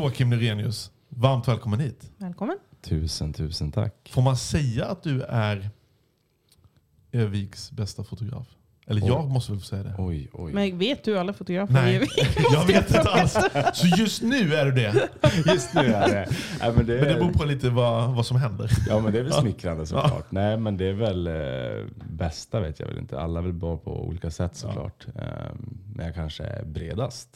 Joakim Nyrenius, varmt välkommen hit. Välkommen. Tusen, tusen tack. Får man säga att du är Öviks bästa fotograf? Eller Oj. jag måste väl få säga det? Oj, oj. Men vet du alla fotografer? Nej, Vi- jag vet inte alls. Så just nu är du det. Just nu är det... Nej, men, det Men det beror på lite vad, vad som händer. Ja men det är väl smickrande såklart. Nej men det är väl eh, bästa vet jag väl inte. Alla är väl bra på olika sätt såklart. Ehm, men jag kanske är bredast.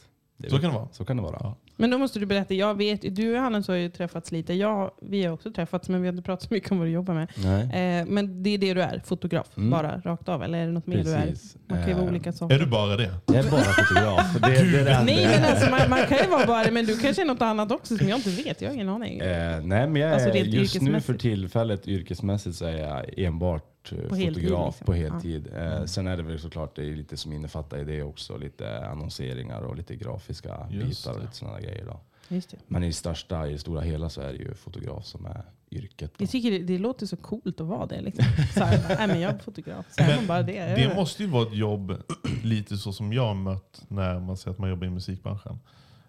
är Så kan det vara. Så kan det vara. Ja. Men då måste du berätta. Jag vet, du och Hannes har ju träffats lite. Jag, vi har också träffats men vi har inte pratat så mycket om vad du jobbar med. Nej. Eh, men det är det du är, fotograf. Mm. Bara rakt av. Eller är det något mer du är? Man kan ju vara Eh, olika saker. Är du bara det? Jag är bara fotograf. Det, det är det enda Nej men alltså, man, man kan ju vara bara det. Men du kanske är något annat också som jag inte vet. Jag har ingen aning. Eh, nej men jag är, Alltså rent just nu för yrkesmässigt. tillfället yrkesmässigt så är jag enbart eh, På heltid, fotograf liksom. på Ja. heltid. Eh, sen är det väl såklart det är lite som innefattar i det också. Lite annonseringar och lite grafiska Just bitar och det. lite sådana grejer. Då. Just det. Men i största, i det stora hela så är det ju fotograf som är yrket. Då. Jag tycker det, det låter så coolt att vara det. Liksom. Så här, nej, men jag är fotograf. Så Men bara det. Det måste ju vara ett jobb lite så som jag har mött när man säger att man jobbar i musikbranschen.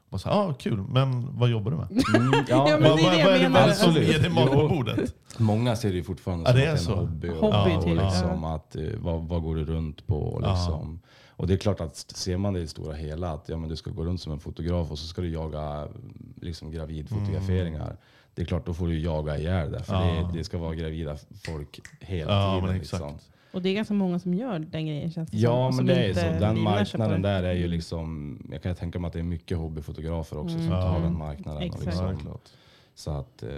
Man säger, ah, kul, men vad jobbar du med? Mm, ja, Ja, men vad, det är vad, det vad är det som Absolut. ger dig mat på bordet? Många ser det ju fortfarande Ja, som det är att det så. en hobby. Och, Hobby och till, liksom att, eh, vad, vad går du runt på? Och, Ja. Och det är klart att ser man det i stora hela, att ja, men du ska gå runt som en fotograf och så ska du jaga liksom, gravidfotograferingar. Det är klart, då får du jaga ihjäl det. För Ja. det, det ska vara gravida folk hela Ja, tiden. men exakt. Liksom. Och det är ganska många som gör den grejen känns det Ja, som, men som det är så. Den marknaden där är ju Mm. liksom, jag kan tänka mig att det är mycket hobbyfotografer också som Mm. tar Ja. den marknaden. Och Exakt. Ja, liksom, klart. så att, eh,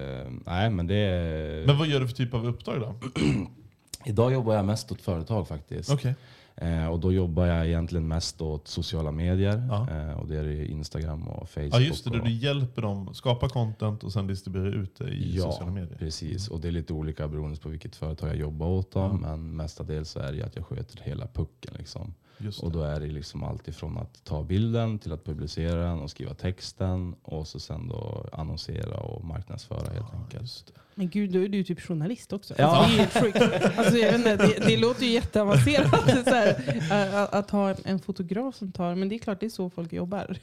nej men det är... Men vad gör du för typ av uppdrag då? Idag jobbar jag mest åt företag faktiskt. Okej. Eh, och då jobbar jag egentligen mest åt sociala medier. Ja. Eh, och det är Instagram och Facebook. Ja just det, du, och, du hjälper dem skapa content och sen distribuera ut det i Ja, sociala medier. Precis, och det är lite olika beroende på vilket företag jag jobbar åt. Dem, Men mestadels så är det att jag sköter hela pucken. Liksom. Just Och då är det liksom allt ifrån att ta bilden till att publicera den och skriva texten och så sen då annonsera och marknadsföra helt enkelt. Just det. Men gud, då är du typ journalist också. Ja. Alltså, det, är alltså, jag vet inte, det, det låter ju jätteavancerat så här, att, att ha en, en fotograf som tar, men det är klart det är så folk jobbar.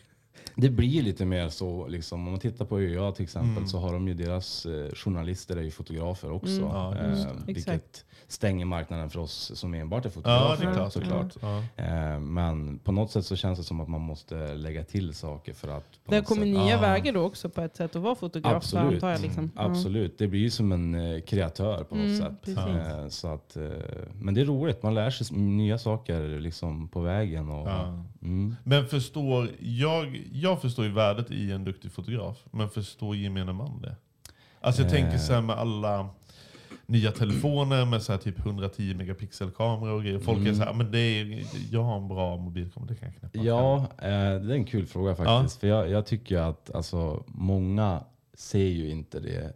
Det blir lite mer så, liksom, om man tittar på ÖA till exempel Mm. så har de ju deras eh, journalister är ju fotografer också. Mm. Ja, eh, vilket Exakt. stänger marknaden för oss som enbart är Ja, fotografer det är klart. såklart. Ja. Eh, men på något sätt så känns det som att man måste lägga till saker för att... Det kommer sätt, nya Ja. vägar då också på ett sätt att vara fotograf. Absolut. Antar jag, liksom. Ja. Absolut, det blir ju som en eh, kreatör på något Mm, sätt. precis. Eh, så att, eh, men det är roligt, man lär sig nya saker liksom på vägen. Och, Ja. mm. Men förstår, jag, jag förstår ju värdet i en duktig fotograf, men förstår gemene man det? Alltså jag tänker så här med alla nya telefoner med så här typ 110 megapixel kamera och grejer. Folk är Mm. så här, men det är, jag har en bra mobilkamera, det kan jag knäppa. Ja, eh, det är en kul fråga faktiskt. För jag, jag tycker att alltså, många ser ju inte det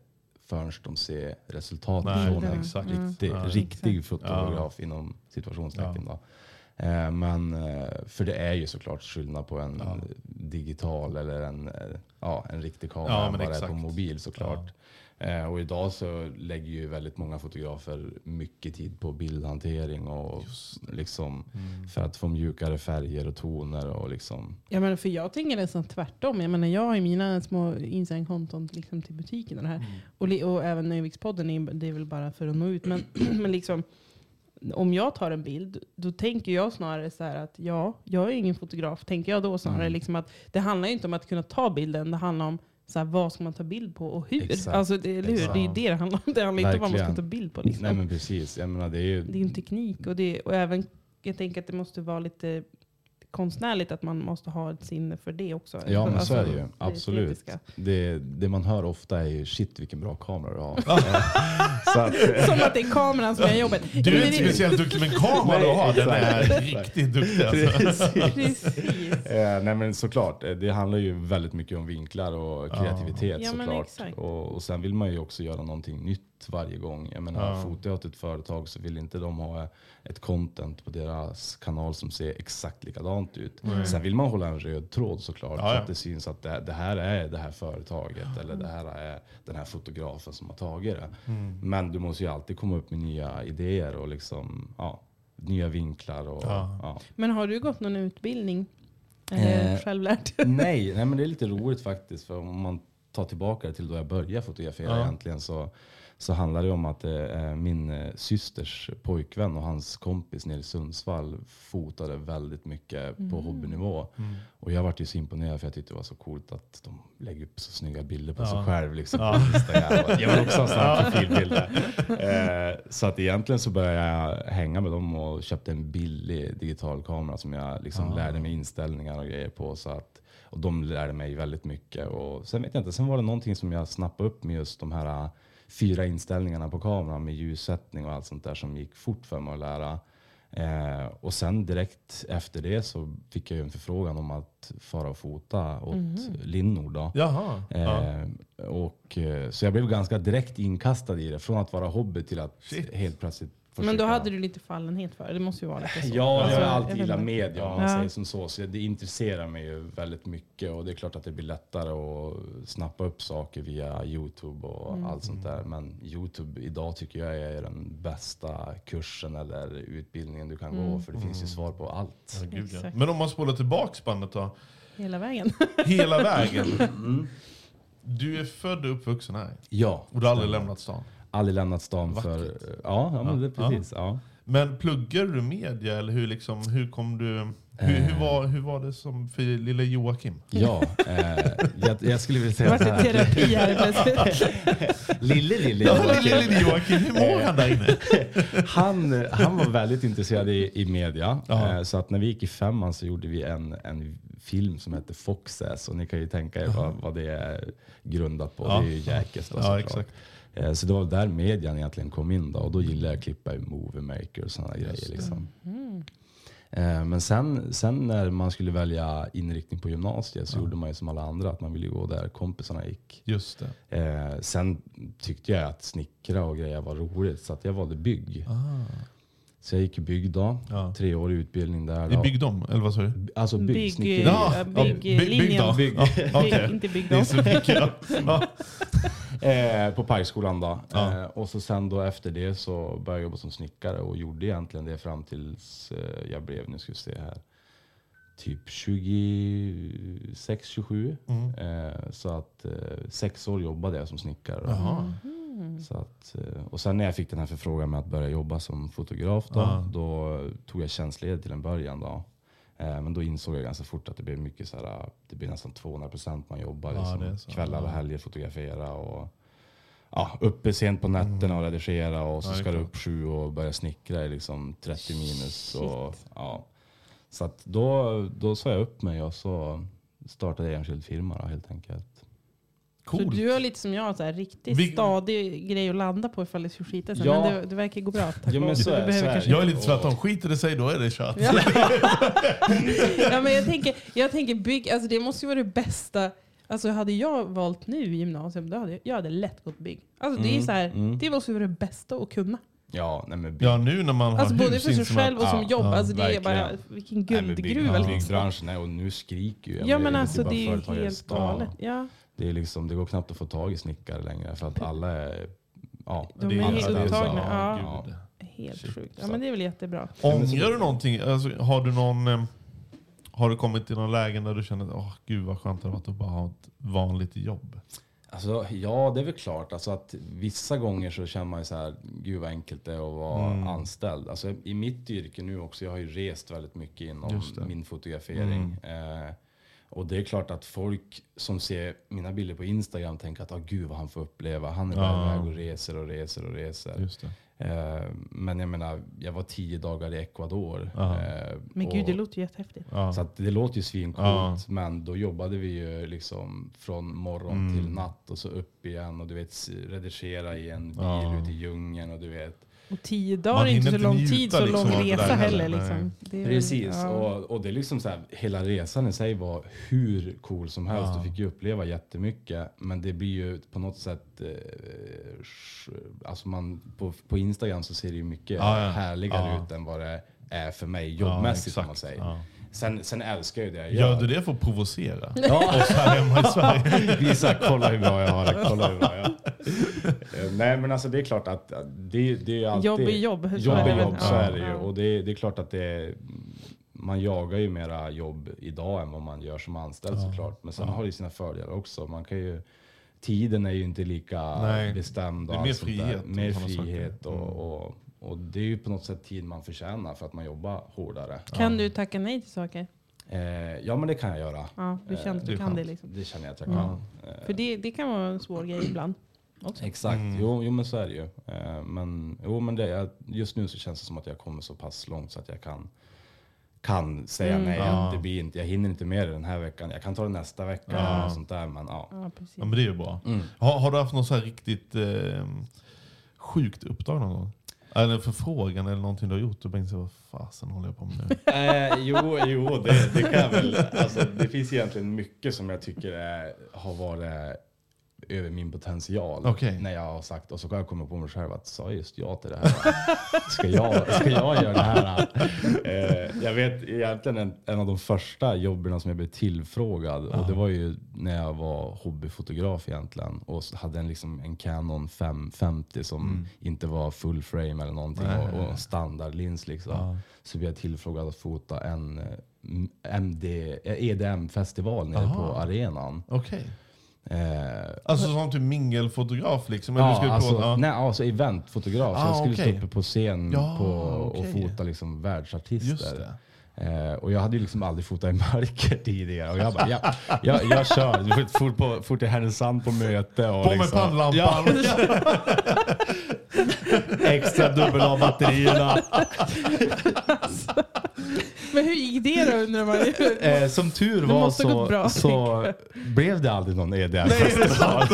förrän de ser resultatet Nej, från en exakt. Mm. riktig, Ja. riktig fotograf inom situationstecken. Då. Eh, men, eh, för det är ju såklart skillnad på en Ja. digital eller en, eh, ja, en riktig kamera Ja, än men vad det är på mobil såklart. Eh, och idag så lägger ju väldigt många fotografer mycket tid på bildhantering och liksom för att få mjukare färger och toner och liksom. Ja, men för jag tänker nästan tvärtom. Jag, menar, jag har ju mina små Instagram-konton liksom till butiken. Och, det här. Och, li- och även Övikspodden, är- det är väl bara för att nå ut. Men, men liksom, om jag tar en bild, då tänker jag snarare så att ja, jag är ingen fotograf. Tänker jag då snarare liksom att det handlar ju inte om att kunna ta bilden. Det handlar om så här, vad ska man ta bild på och hur. Exakt. Alltså, det, eller hur? det är det det handlar om. Det handlar inte om vad man ska Verkligen. ta bild på. Liksom. Nej men precis, jag menar det är ju Det är en teknik och, det, och även, jag tänker att det måste vara lite konstnärligt att man måste ha ett sinne för det också. Ja men Alltså, så är det ju, absolut. Det, det man hör ofta är ju shit vilken bra kamera du har. så att, Som att det är kameran som gör jobbet. Du är inte speciellt duktig, men kameran du har den är riktigt duktig. Alltså. Precis. Eh, nej men såklart, eh, det handlar ju väldigt mycket om vinklar och kreativitet Ja, men såklart. exakt. Och, och sen vill man ju också göra någonting nytt varje gång. Jag menar, Ja. fotar jag åt ett företag så vill inte de ha ett content på deras kanal som ser exakt likadant ut. Sen vill man hålla en röd tråd såklart, Ja, så ja. att det syns att det, det här är det här företaget eller det här är den här fotografen som har tagit det. Mm. Men du måste ju alltid komma upp med nya idéer och liksom, ja, nya vinklar. Och, Ja. ja. Men har du gått någon utbildning? Eller Eh, självlärt? nej, nej, men det är lite roligt faktiskt. För om man tar tillbaka det till då jag började fotografera Ja. egentligen så, så handlar det om att eh, min eh, systers pojkvän och hans kompis nere i Sundsvall fotade väldigt mycket på hobbynivå. Och jag vart ju så imponerad för jag tyckte det var så coolt att de lägger upp så snygga bilder på sig Ja. själv. Liksom, Instagram. Jag vill också ha sådana profilbilder. Eh, så att egentligen så började jag hänga med dem och köpte en billig digital kamera som jag liksom lärde mig inställningar och grejer på. Så att, och de lärde mig väldigt mycket. Och sen vet jag inte, sen var det någonting som jag snappade upp med just de här fyra inställningarna på kameran med ljussättning och allt sånt där som gick fort för mig att lära. Eh, och sen direkt efter det så fick jag ju en förfrågan om att fara och fota åt Linnor. Då. Jaha. Ja. Eh, och, eh, så jag blev ganska direkt inkastad i det. Från att vara hobby till att Shit. helt plötsligt Men då hade du lite fallenhet för det. Det måste ju vara lite så. Ja, Alltså, jag har jag alltid gillat media om man Ja. säger som så. Så det intresserar mig ju väldigt mycket. Och det är klart att det blir lättare att snappa upp saker via Youtube och Mm. allt sånt där. Men Youtube idag tycker jag är den bästa kursen eller utbildningen du kan Mm. gå. För det finns ju svar på allt. Ja, gud, ja. Exakt. Men om man spolar tillbaks bandet då, Hela vägen. hela vägen. Du är född och uppvuxen här Ja, och du har aldrig lämnat stan. Aldrig lämnat stan för... Ja, ja, men det, Ja. precis. Ja. Men pluggar du media eller hur, liksom, hur kom du... Hur, hur, Eh. var, hur var det som för lille Joakim? Ja, eh, jag, jag skulle vilja säga Vart så det terapi här plötsligt? Lille, lille Ja, Joakim. lille, lille Joakim, hur mår han där inne? han, han var väldigt intresserad i, i media. Ja. Eh, så att när vi gick i femman så gjorde vi en, en film som hette Foxes. Och ni kan ju tänka er vad, vad det är grundat på. Ja. Det är ju Jäkes då Ja, exakt. Eh, Så det var där median egentligen kom in då. Och då gillade jag att klippa i Movie Maker och sådana grejer. Liksom. Mm. Eh, Men sen, sen när man skulle välja inriktning på gymnasiet så gjorde man ju som alla andra. Att man ville gå där kompisarna gick. Just det. Eh, sen tyckte jag att snickra och grejer var roligt så jag valde bygg. Så jag gick i bygg då. Ja. Treårig utbildning där. I. Byggdom, eller vad sa du? Alltså bygg, Bygg-. Ja, ja, bygg-. Bygg. Ja. Bygg- Inte bygg Det är dem. så mycket. Ja. Ja. Eh, på Parkskolan då. Ja. Eh, och så sen då efter det så började jag jobba som snickare och gjorde egentligen det fram tills eh, jag blev, nu ska vi se här, typ 26, 27. Mm. Eh, så att eh, sex år jobbade jag som snickare. då. Jaha. Så att, eh, och sen när jag fick den här förfrågan med att börja jobba som fotograf då, Ja. då tog jag tjänstledigt till en början. Då. Eh, Men då insåg jag ganska fort att det blev mycket så här, det blir nästan 200% man jobbar. Ja, liksom. Kvällar och helger fotografera. Och, ja, uppe sent på nätterna och redigera och så Mm. Ja, ska du upp sju och börja snickra i liksom 30 minus. Och, ja. Så då, då sa jag upp mig och så startade jag enskild firma då, helt enkelt. Så Coolt. du har lite som jag, så här, riktigt Vi- stadig grej att landa på ifall det skulle skita sig. Ja. Men det, det verkar gå bra. Ja, men så är- så är Jag är lite tvärtom, skiter det sig då är det kört. Ja. ja, men jag tänker, jag tänker bygg, alltså det måste ju vara det bästa. Alltså hade jag valt nu i gymnasium, då hade jag, jag hade lätt gått bygg. Alltså det är Mm, så här, mm. det måste ju vara det bästa att kunna. Ja, nej men Ja, nu när man har Alltså både för sig själv och Ja, som jobb. ja, alltså det är bara, vilken Nej, guldgruva. bygg- liksom. Byggbranschen är, och nu skriker ju. Ja men alltså det är ju helt galet. Ja. Det, är liksom, det går knappt att få tag i snickare längre för att alla är ja, De är helt upptagna. Ja. Helt Shit. sjukt. Ja, men det är väl jättebra. Ångrar du någonting? Alltså, har du någon... eh, Har du kommit till någon lägen där du känner att åh, gud vad skönt det hade varit att bara ha ett vanligt jobb? Alltså, ja, det är väl klart. Alltså att vissa gånger så känner man ju så här, gud vad enkelt det är att vara Mm. anställd. Alltså, I mitt yrke nu också, jag har ju rest väldigt mycket inom min fotografering. Eh, och det är klart att folk som ser mina bilder på Instagram tänker att ah, gud vad han får uppleva. Han är Ja. iväg och reser och reser och reser. Just det. Eh, men jag menar, jag var tio dagar i Ecuador. Eh, Men gud, det låter ju jättehäftigt. Ja. så att det låter ju svincoolt, Ja. men då jobbade vi ju liksom från morgon Mm. till natt och så upp igen och du vet redigera i en bil Ja. ute i djungeln och du vet. Och tio Man dagar är inte så lång tid, så liksom lång resa heller. heller, Liksom. Det är Precis, ja. och, och det är liksom så här, hela resan i sig var hur cool som helst. Ja. Du fick ju uppleva jättemycket, men det blir ju på något sätt, eh, alltså man, på, på Instagram så ser det ju mycket Ja, ja. härligare Ja. ut än vad det är för mig jobbmässigt Ja, man säger. Ja. Sen, sen älskar jag ju det jag Gör du det för att provocera? Ja. Oss här hemma i Sverige? Visa, kolla hur bra jag har det. Kolla hur bra jag Nej men alltså det är klart att det, det är alltid... Jobb är jobb, så Jobb är jobb, så Ja, är det ju. ja. Och det, det är klart att det är, man jagar ju mera jobb idag än vad man gör som anställd såklart. Men sen har det ju sina fördelar också. Man kan ju, tiden är ju inte lika Nej. bestämd. Och Det är mer frihet Mer frihet och, och, och det är ju på något sätt tid man förtjänar för att man jobbar hårdare. Kan du tacka nej till saker? Eh, ja men det kan jag göra. Ja, du Eh, känner att det du är kan skönt. det liksom. Det känner jag att jag Ja. kan. Eh, För det, det kan vara en svår grej ibland. Också. Exakt, Mm. jo, jo men så är det ju. Eh, men jo, men det, just nu så känns det som att jag kommer så pass långt så att jag kan, kan säga Mm. nej. Ja. Att det blir inte, jag hinner inte med det den här veckan. Jag kan ta det nästa vecka Ja. och sånt där. Men, ja. Ja, precis. Ja, men det är ju bra. Mm. Har, har du haft något så här riktigt eh, sjukt uppdrag någon gång? Eller en förfrågan eller någonting du har gjort Du bara inser vad fasen håller jag på med nu? Eh, jo, jo det, det kan jag väl. Alltså, det finns egentligen mycket som jag tycker är, har varit över min potential. Okej. När jag har sagt, och så kan jag komma på mig själv att sa just ja till det här? Ska jag, ska jag göra det här? Eh, jag vet egentligen en, en av de första jobben som jag blev tillfrågad. Och det var ju när jag var hobbyfotograf egentligen. Och hade en, liksom, en Canon 550 som inte var full frame eller någonting. Mm. Nej. och, och standardlins liksom. Ja. Så blev jag tillfrågad att fota en eh, MD, eh, EDM-festival nere Aha. på arenan. Okej. Eh, Alltså som typ mingelfotograf liksom? Eller Ja, skulle alltså, ja. nej, alltså eventfotograf. Ah, jag skulle okej. stå uppe på scen Ja, på, och fota liksom världsartister. Eh, och jag hade ju liksom aldrig fotat i mörker tidigare. Och jag bara, ja, jag, jag kör. Fort, på, fort till Härnösand på möte. Och På med liksom, pannlampan! extra dubbel av batterierna. Men hur gick det då undrar man ju? Eh, som tur var måste gått bra, så blev det aldrig någon EDM-festival.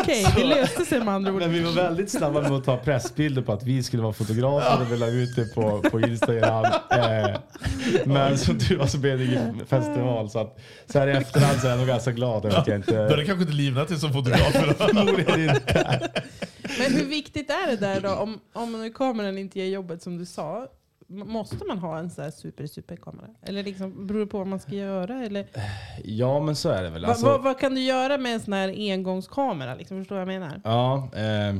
Okej, det löste sig med andra ord. Men vi var väldigt snabba med att ta pressbilder på att vi skulle vara fotografer och vi la ut det på, på Instagram. Eh, men som tur var så blev det ingen festival. Så, att, så här i efterhand så är jag nog ganska glad över att jag Då är inte... det kanske inte livnat till som fotograf. Förmodligen inte. Men hur viktigt är det där då? Om, om nu kameran inte ger jobbet som du sa. Måste man ha en sån här super super kamera? Eller liksom, beror det på vad man ska göra? Eller, Ja men så är det väl. Va- Alltså, vad, kan du göra med en sån här engångskamera? Liksom, förstår du vad jag menar? Ja, eh,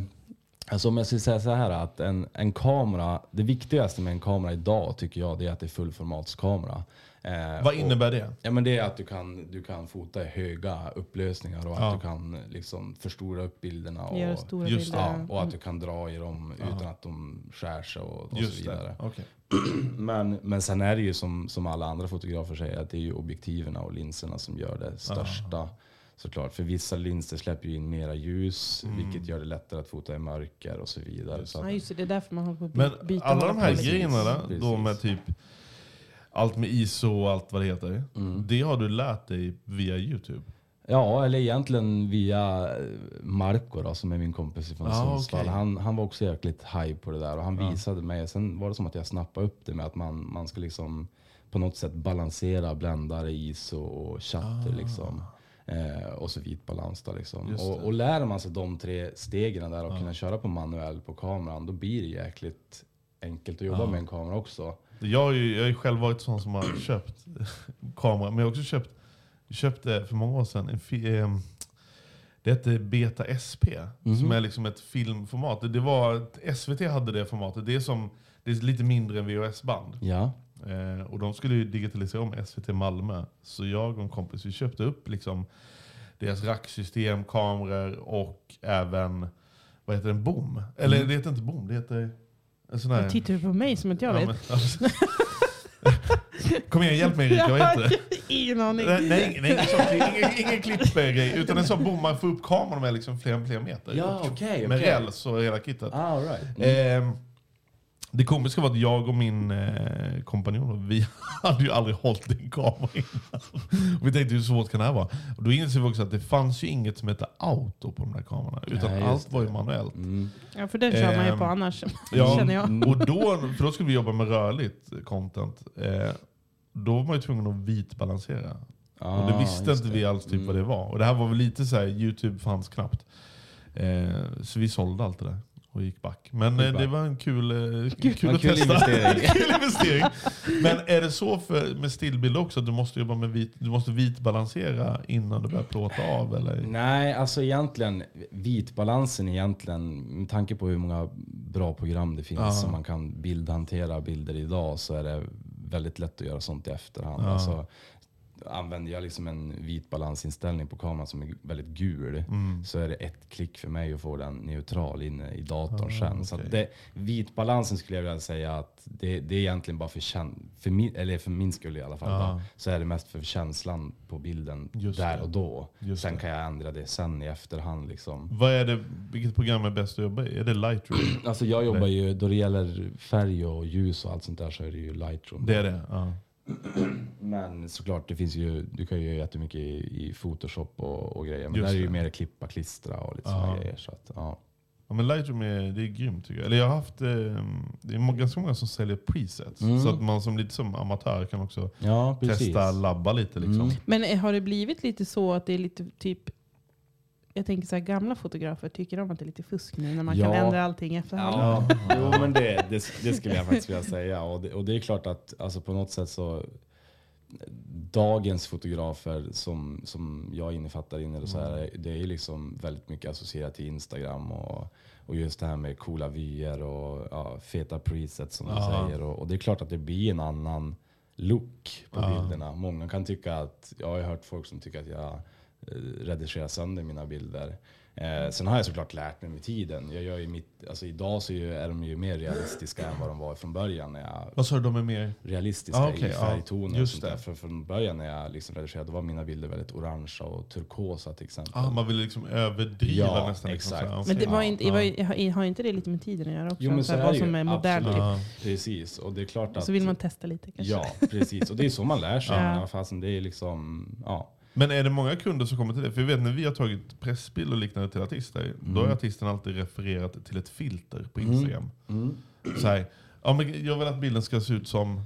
alltså om jag skulle säga så här att en, en kamera, det viktigaste med en kamera idag tycker jag det är att det är fullformatskamera. Eh, Vad och- innebär det? Ja, men det är att du kan, du kan fota i höga upplösningar och Ja. att du kan liksom förstora upp bilderna. Och, just bilder. ja, och att du kan dra i dem utan att de skär sig och, och så vidare. det. Men, men sen är det ju som, som alla andra fotografer säger att det är ju objektiven och linserna som gör det största. Såklart, för vissa linser släpper ju in mera ljus Mm. vilket gör det lättare att fota i mörker och så vidare. Så Ja, just det. Det är därför man håller på att Men alla de här grejerna då, med typ allt med ISO och allt vad det heter. Mm. Det har du lärt dig via YouTube? Ja, eller egentligen via eh, Marco då, som är min kompis från Ah, Sundsvall. okej. Han, han var också jäkligt high på det där och han Ja. visade mig. Sen var det som att jag snappade upp det med att man, man ska liksom på något sätt balansera bländare, ISO och shutter liksom. Eh, och så vit balans då liksom. Ah. Och, och lär man sig de tre stegen där och kunna köra på manuell på kameran, då blir det jäkligt enkelt att jobba Ja. med en kamera också. Jag har ju jag har ju själv varit sån som har köpt kamera, men jag har också köpt Jag köpte för många år sedan en eh, det hette Beta SP, som är liksom ett filmformat. Det- var, SVT hade det formatet. Det är, som, det är lite mindre än VHS-band. Ja. Eh, och de skulle ju digitalisera om SVT Malmö. Så jag och en kompis vi köpte upp liksom deras racksystem, kameror och även vad heter det, en bom. Eller det heter inte bom, det heter en sån här... Tittar du på mig som att jag Ja, vet? men- Kom igen, hjälp mig Erika, vad heter det? Ingen aning. Nej, nej, nej ingen, sån, ingen, ingen klippgrej, utan en sån bom man får upp kameran med liksom flera, flera meter. Ja, okej, Med okej. räls och hela kittet. Ah, all right. Ehm, det komiska var att jag och min eh, kompanjon, vi hade ju aldrig hållit en kamera innan. Och vi tänkte hur svårt kan det här vara? Och då insåg vi också att det fanns ju inget som hette auto på de där kamerorna. Utan Nej, allt var ju det. manuellt. Mm. Ja, för den kör man ju på Ehm, annars, Ja, känner jag. och då, för då skulle vi jobba med rörligt content. Eh, då var man ju tvungen att vitbalansera. och det Ah, visste inte det. vi alls typ Mm. vad det var. Och det här var väl lite så här, Youtube fanns knappt. Eh, så vi sålde allt det där och gick back. Men Gick eh, det back. var en kul, eh, kul en att kul testa. investering. kul investering. Men är det så för, med stillbild också att du måste jobba med vit, du måste vitbalansera innan du börjar plåta av? Eller? Nej, alltså egentligen vitbalansen egentligen, med tanke på hur många bra program det finns Ja. som man kan bildhantera bilder idag så är det väldigt lätt att göra sånt i efterhand. Ja. Alltså, använder jag liksom en vitbalansinställning på kameran som är väldigt gul Mm. så är det ett klick för mig att få den neutral inne i datorn Ah, sen. Så okej. att det, vitbalansen skulle jag vilja säga att det, det är egentligen bara för, kän- för, min, eller för min skull i alla fall. Ja. Då, så är det mest för känslan på bilden Just där det. och då. Just sen det. kan jag ändra det sen i efterhand. Liksom. Vad är det, vilket program är bäst att jobba i? Är det Lightroom? Alltså jag jobbar ju, då det gäller färg och ljus och allt sånt där så är det ju Lightroom. Det är det? Ja. Men såklart, det finns ju, du kan ju göra jättemycket i, i Photoshop och, och grejer. Men Just där är det ju det. mer klippa, klistra och lite sådana grejer. Så att, ja. Ja, men Lightroom är, det är grymt tycker jag. Eller jag har haft, eh, det är ganska många som säljer presets. Mm. Så att man som lite som amatör kan också ja, testa, labba lite. Liksom. Mm. Men eh, har det blivit lite så att det är lite typ jag tänker så här, gamla fotografer tycker om att det är lite fusk nu när man kan Ja. ändra allting efterhand. Ja, jo, men det, det, det skulle jag faktiskt vilja säga. Och det, och det är klart att alltså på något sätt så dagens fotografer som, som jag innefattar in i det så här, det är liksom väldigt mycket associerat till Instagram och, och just det här med coola vyer och ja, feta presets som du Ja. säger. Och, och det är klart att det blir en annan look på Ja. bilderna. Många kan tycka att, jag har hört folk som tycker att jag eh, redigerar sönder mina bilder. Eh, sen har jag såklart lärt mig med tiden. Jag gör ju mitt, alltså idag så är de ju mer realistiska än vad de var från början. När jag, Vad sa du, de är mer? realistiska Ah, okej, i färgtoner och just sånt där. För från början när jag liksom redigerade då var mina bilder väldigt orangea och turkosa till exempel. Ah, man vill liksom överdriva Ja, nästan. Liksom, exakt. så här, Men det var inte, var, ju- har- inte det lite med tiden att göra också? Jo, men så här, är vad som är modernt. Typ. Precis, och det är klart att... Så vill man testa lite kanske. Ja, precis. Och det är så man lär sig. Ja. Ja. Fastän det är liksom, ja. Men är det många kunder som kommer till det? För jag vet när vi har tagit pressbild och liknande till artister, då har artisten alltid refererat till ett filter på Instagram. Så här, ja, men jag vill att bilden ska se ut som eh,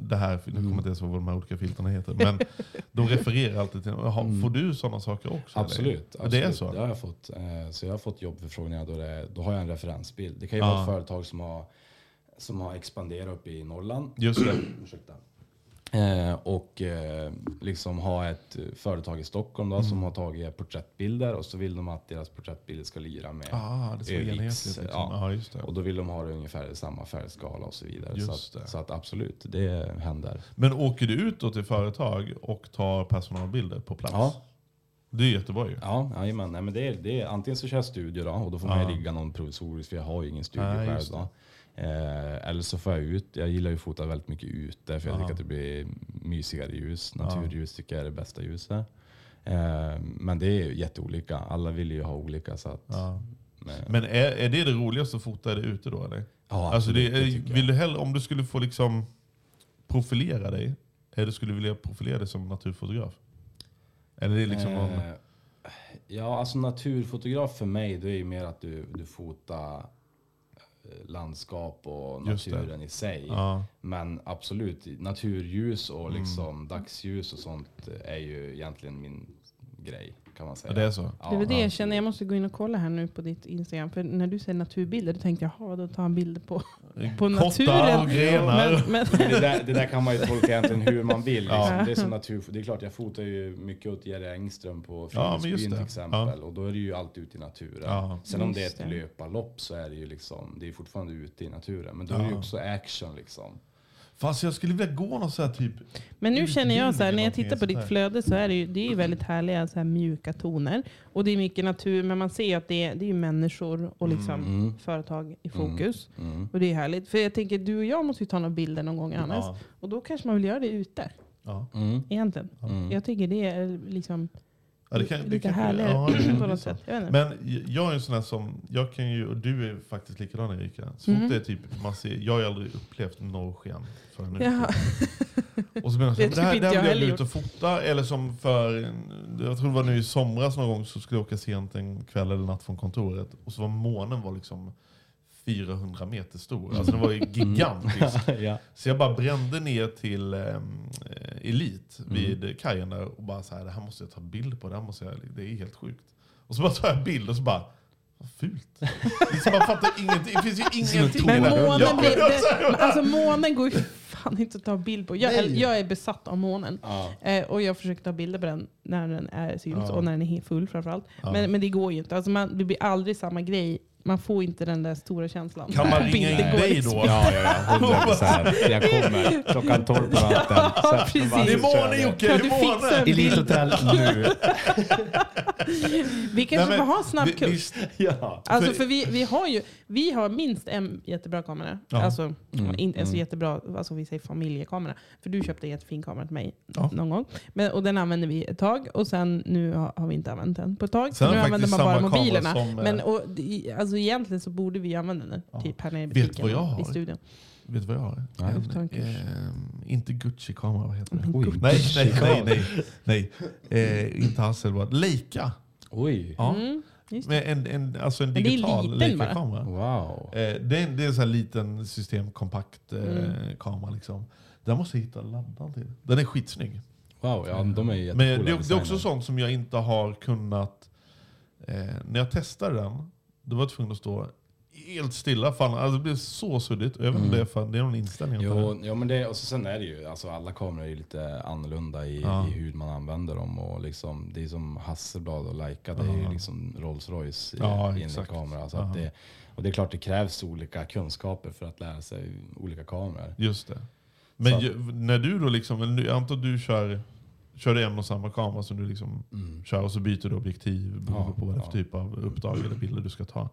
det här, nu kommer jag inte ens ihåg vad de här olika filterna heter. Men de refererar alltid till Jaha, Får du sådana saker också? Absolut. Absolut. Det är så? Det har jag fått. Eh, Så jag har fått jobbförfrågningar då, det, då har jag en referensbild. Det kan ju Ja. vara ett företag som har, som har expanderat upp i Norrland. Just det. Ursäkta. Eh, och eh, liksom ha ett eh, företag i Stockholm då, som har tagit porträttbilder och så vill de att deras porträttbilder ska lira med Ah, det ska enhetligt. Liksom. ja. Det. Och då vill de ha det ungefär samma färgskala och så vidare. Så, att, så att absolut, det händer. Men åker du ut då till företag och tar personalbilder på plats? Ja. Det är jättebra ju. Ja, jajamän. Nej, men det är, det är, antingen så kör jag studio då, och då får man ju rigga någon provisorisk för jag har ju ingen studio Nej, själv. Eh, eller så får jag ut, jag gillar ju att fota väldigt mycket ute för jag Ja. tycker att det blir mysigare ljus. Naturljus tycker jag är det bästa ljuset. Eh, men det är jätteolika, alla vill ju ha olika. Så att, Ja. men, är, är det det roligaste att fota är det ute då eller? ja, Alltså det, jag. vill du hellre, om du skulle få liksom profilera dig, skulle du vilja profilera dig som naturfotograf? Eller det är liksom. Eh, Ja, alltså naturfotograf för mig, det är ju mer att du, du fotar landskap och naturen i sig. Ja, Men absolut, naturljus och Mm. liksom dagsljus och sånt är ju egentligen min grej. Kan man Ja, säga. det är så. Ja, Det det ja. jag känner, jag måste gå in och kolla här nu på ditt Instagram. För när du säger naturbilder, då tänkte jag, jaha, då tar han bilder på, på naturen. och grenar. Men, men, det, där, det där kan man ju tolka egentligen hur man vill. Liksom. Ja. Det, är som natur, det är klart, jag fotar ju mycket åt Jerry Engström på Ja, Friluftsbyn till exempel. Och då är det ju alltid ute i naturen. Ja. Sen om det är ett det. löparlopp så är det ju liksom, det är fortfarande ute i naturen. Men då är det ju Ja. också action liksom. Fast jag skulle vilja gå någon så här typ... men nu känner jag så här, när jag tittar på ditt flöde så är det ju, det är ju väldigt härliga så här mjuka toner. Och det är mycket natur, men man ser ju att det är, det är ju människor och liksom Mm. företag i fokus. Mm. Och det är härligt. För jag tänker, du och jag måste ju ta några bilder någon gång annars. Ja. Och då kanske man vill göra det ute, Mm. egentligen. Jag tycker det är liksom Ja, det kan- det lite kanske- härligare ja, det på något sätt. Jag. Men jag är en sån här som, jag kan ju, och du är faktiskt likadan Erika. Så Mm. det är typ, man ser, jag har aldrig upplevt norrsken förrän nu. Ja. Och så blir jag Det det, är det här, typ det här vill jag ut och fota. Eller som för, jag tror det var nu i somras någon gång så skulle jag åka sent en kväll eller natt från kontoret. Och så var månen var liksom 400 meter stor. Alltså den var ju gigantisk. ja. Så jag bara brände ner till eh, Elit Mm. vid kajen där och bara så här, det här måste jag ta bild på, det här måste jag, det är helt sjukt. Och så bara tar jag bild och så bara, vad fult. Man fattar ingenting, det finns ju ingenting Men månen, Ja, blir, det, alltså månen går ju fan inte att ta bild på. Jag, Nej. jag är besatt av månen. Ja. Eh, och jag försöker ta bilder på den när den är syns Ja. och när den är full framförallt. Ja. Men, men det går ju inte. Alltså man, det blir aldrig samma grej. Man får inte den där stora känslan. Kan man ringa in dig liksom då? Ja, ja, ja, hundra procent. Jag kommer klockan 12 på natten. Ja, precis. Det är jag. Jocke, Kan det du är fixa bild? Elithotell nu. Vi kanske Nej, men får ha en snabb vi- kurs. visst, Ja. Alltså för vi, vi har ju vi har minst en jättebra kamera. Ja. Alltså, Mm, inte alltså mm. jättebra, alltså vi säger familjekamera. För du köpte en jättefin kamera till mig Ja. någon gång. Men, och den använder vi ett tag och sen nu har, har vi inte använt den på ett tag. Sen nu använder man bara samma kamera mobilerna. som, eh, Men och, det- alltså, egentligen så borde vi använda den Ja. typ här nere i butiken vad jag och har? i studion. vet du vad jag har? En eh, inte Gucci-kamera, vad heter det? Oj. Nej, nej, nej, nej. nej. Eh, inte Hasselblad. Leica. Oj. Ja. Mm. Med en, en, alltså en Men det är digital liten. Leica-kamera. Wow. Eh, det, är, det är en sån här liten systemkompakt eh, Mm. kamera. Liksom. Den måste jag hitta laddaren till. Den är skitsnygg. Wow, ja de är jättecoola Men det, det är också sånt som jag inte har kunnat... Eh, när jag testade den, då var jag tvungen att stå helt stilla. Fan, alltså det blev så suddigt. Jag vet inte om det är det är någon inställning. Jo, ja, men det, och så sen är det ju, alltså alla kameror är ju lite annorlunda i, Ja. i hur man använder dem. Och liksom, det är som Hasselblad och Leica, det är ju Ja. liksom Rolls Royce i, Ja, i en exakt. kamera. Så Ja. att det, och det är klart det krävs olika kunskaper för att lära sig olika kameror. Just det. Men Så- ju, när du då liksom, nu- jag antar att du kör, kör en och samma kamera som du liksom Mm. kör och så byter du objektiv beroende Ja, på vad det är ja. för typ av uppdrag eller bilder du ska ta.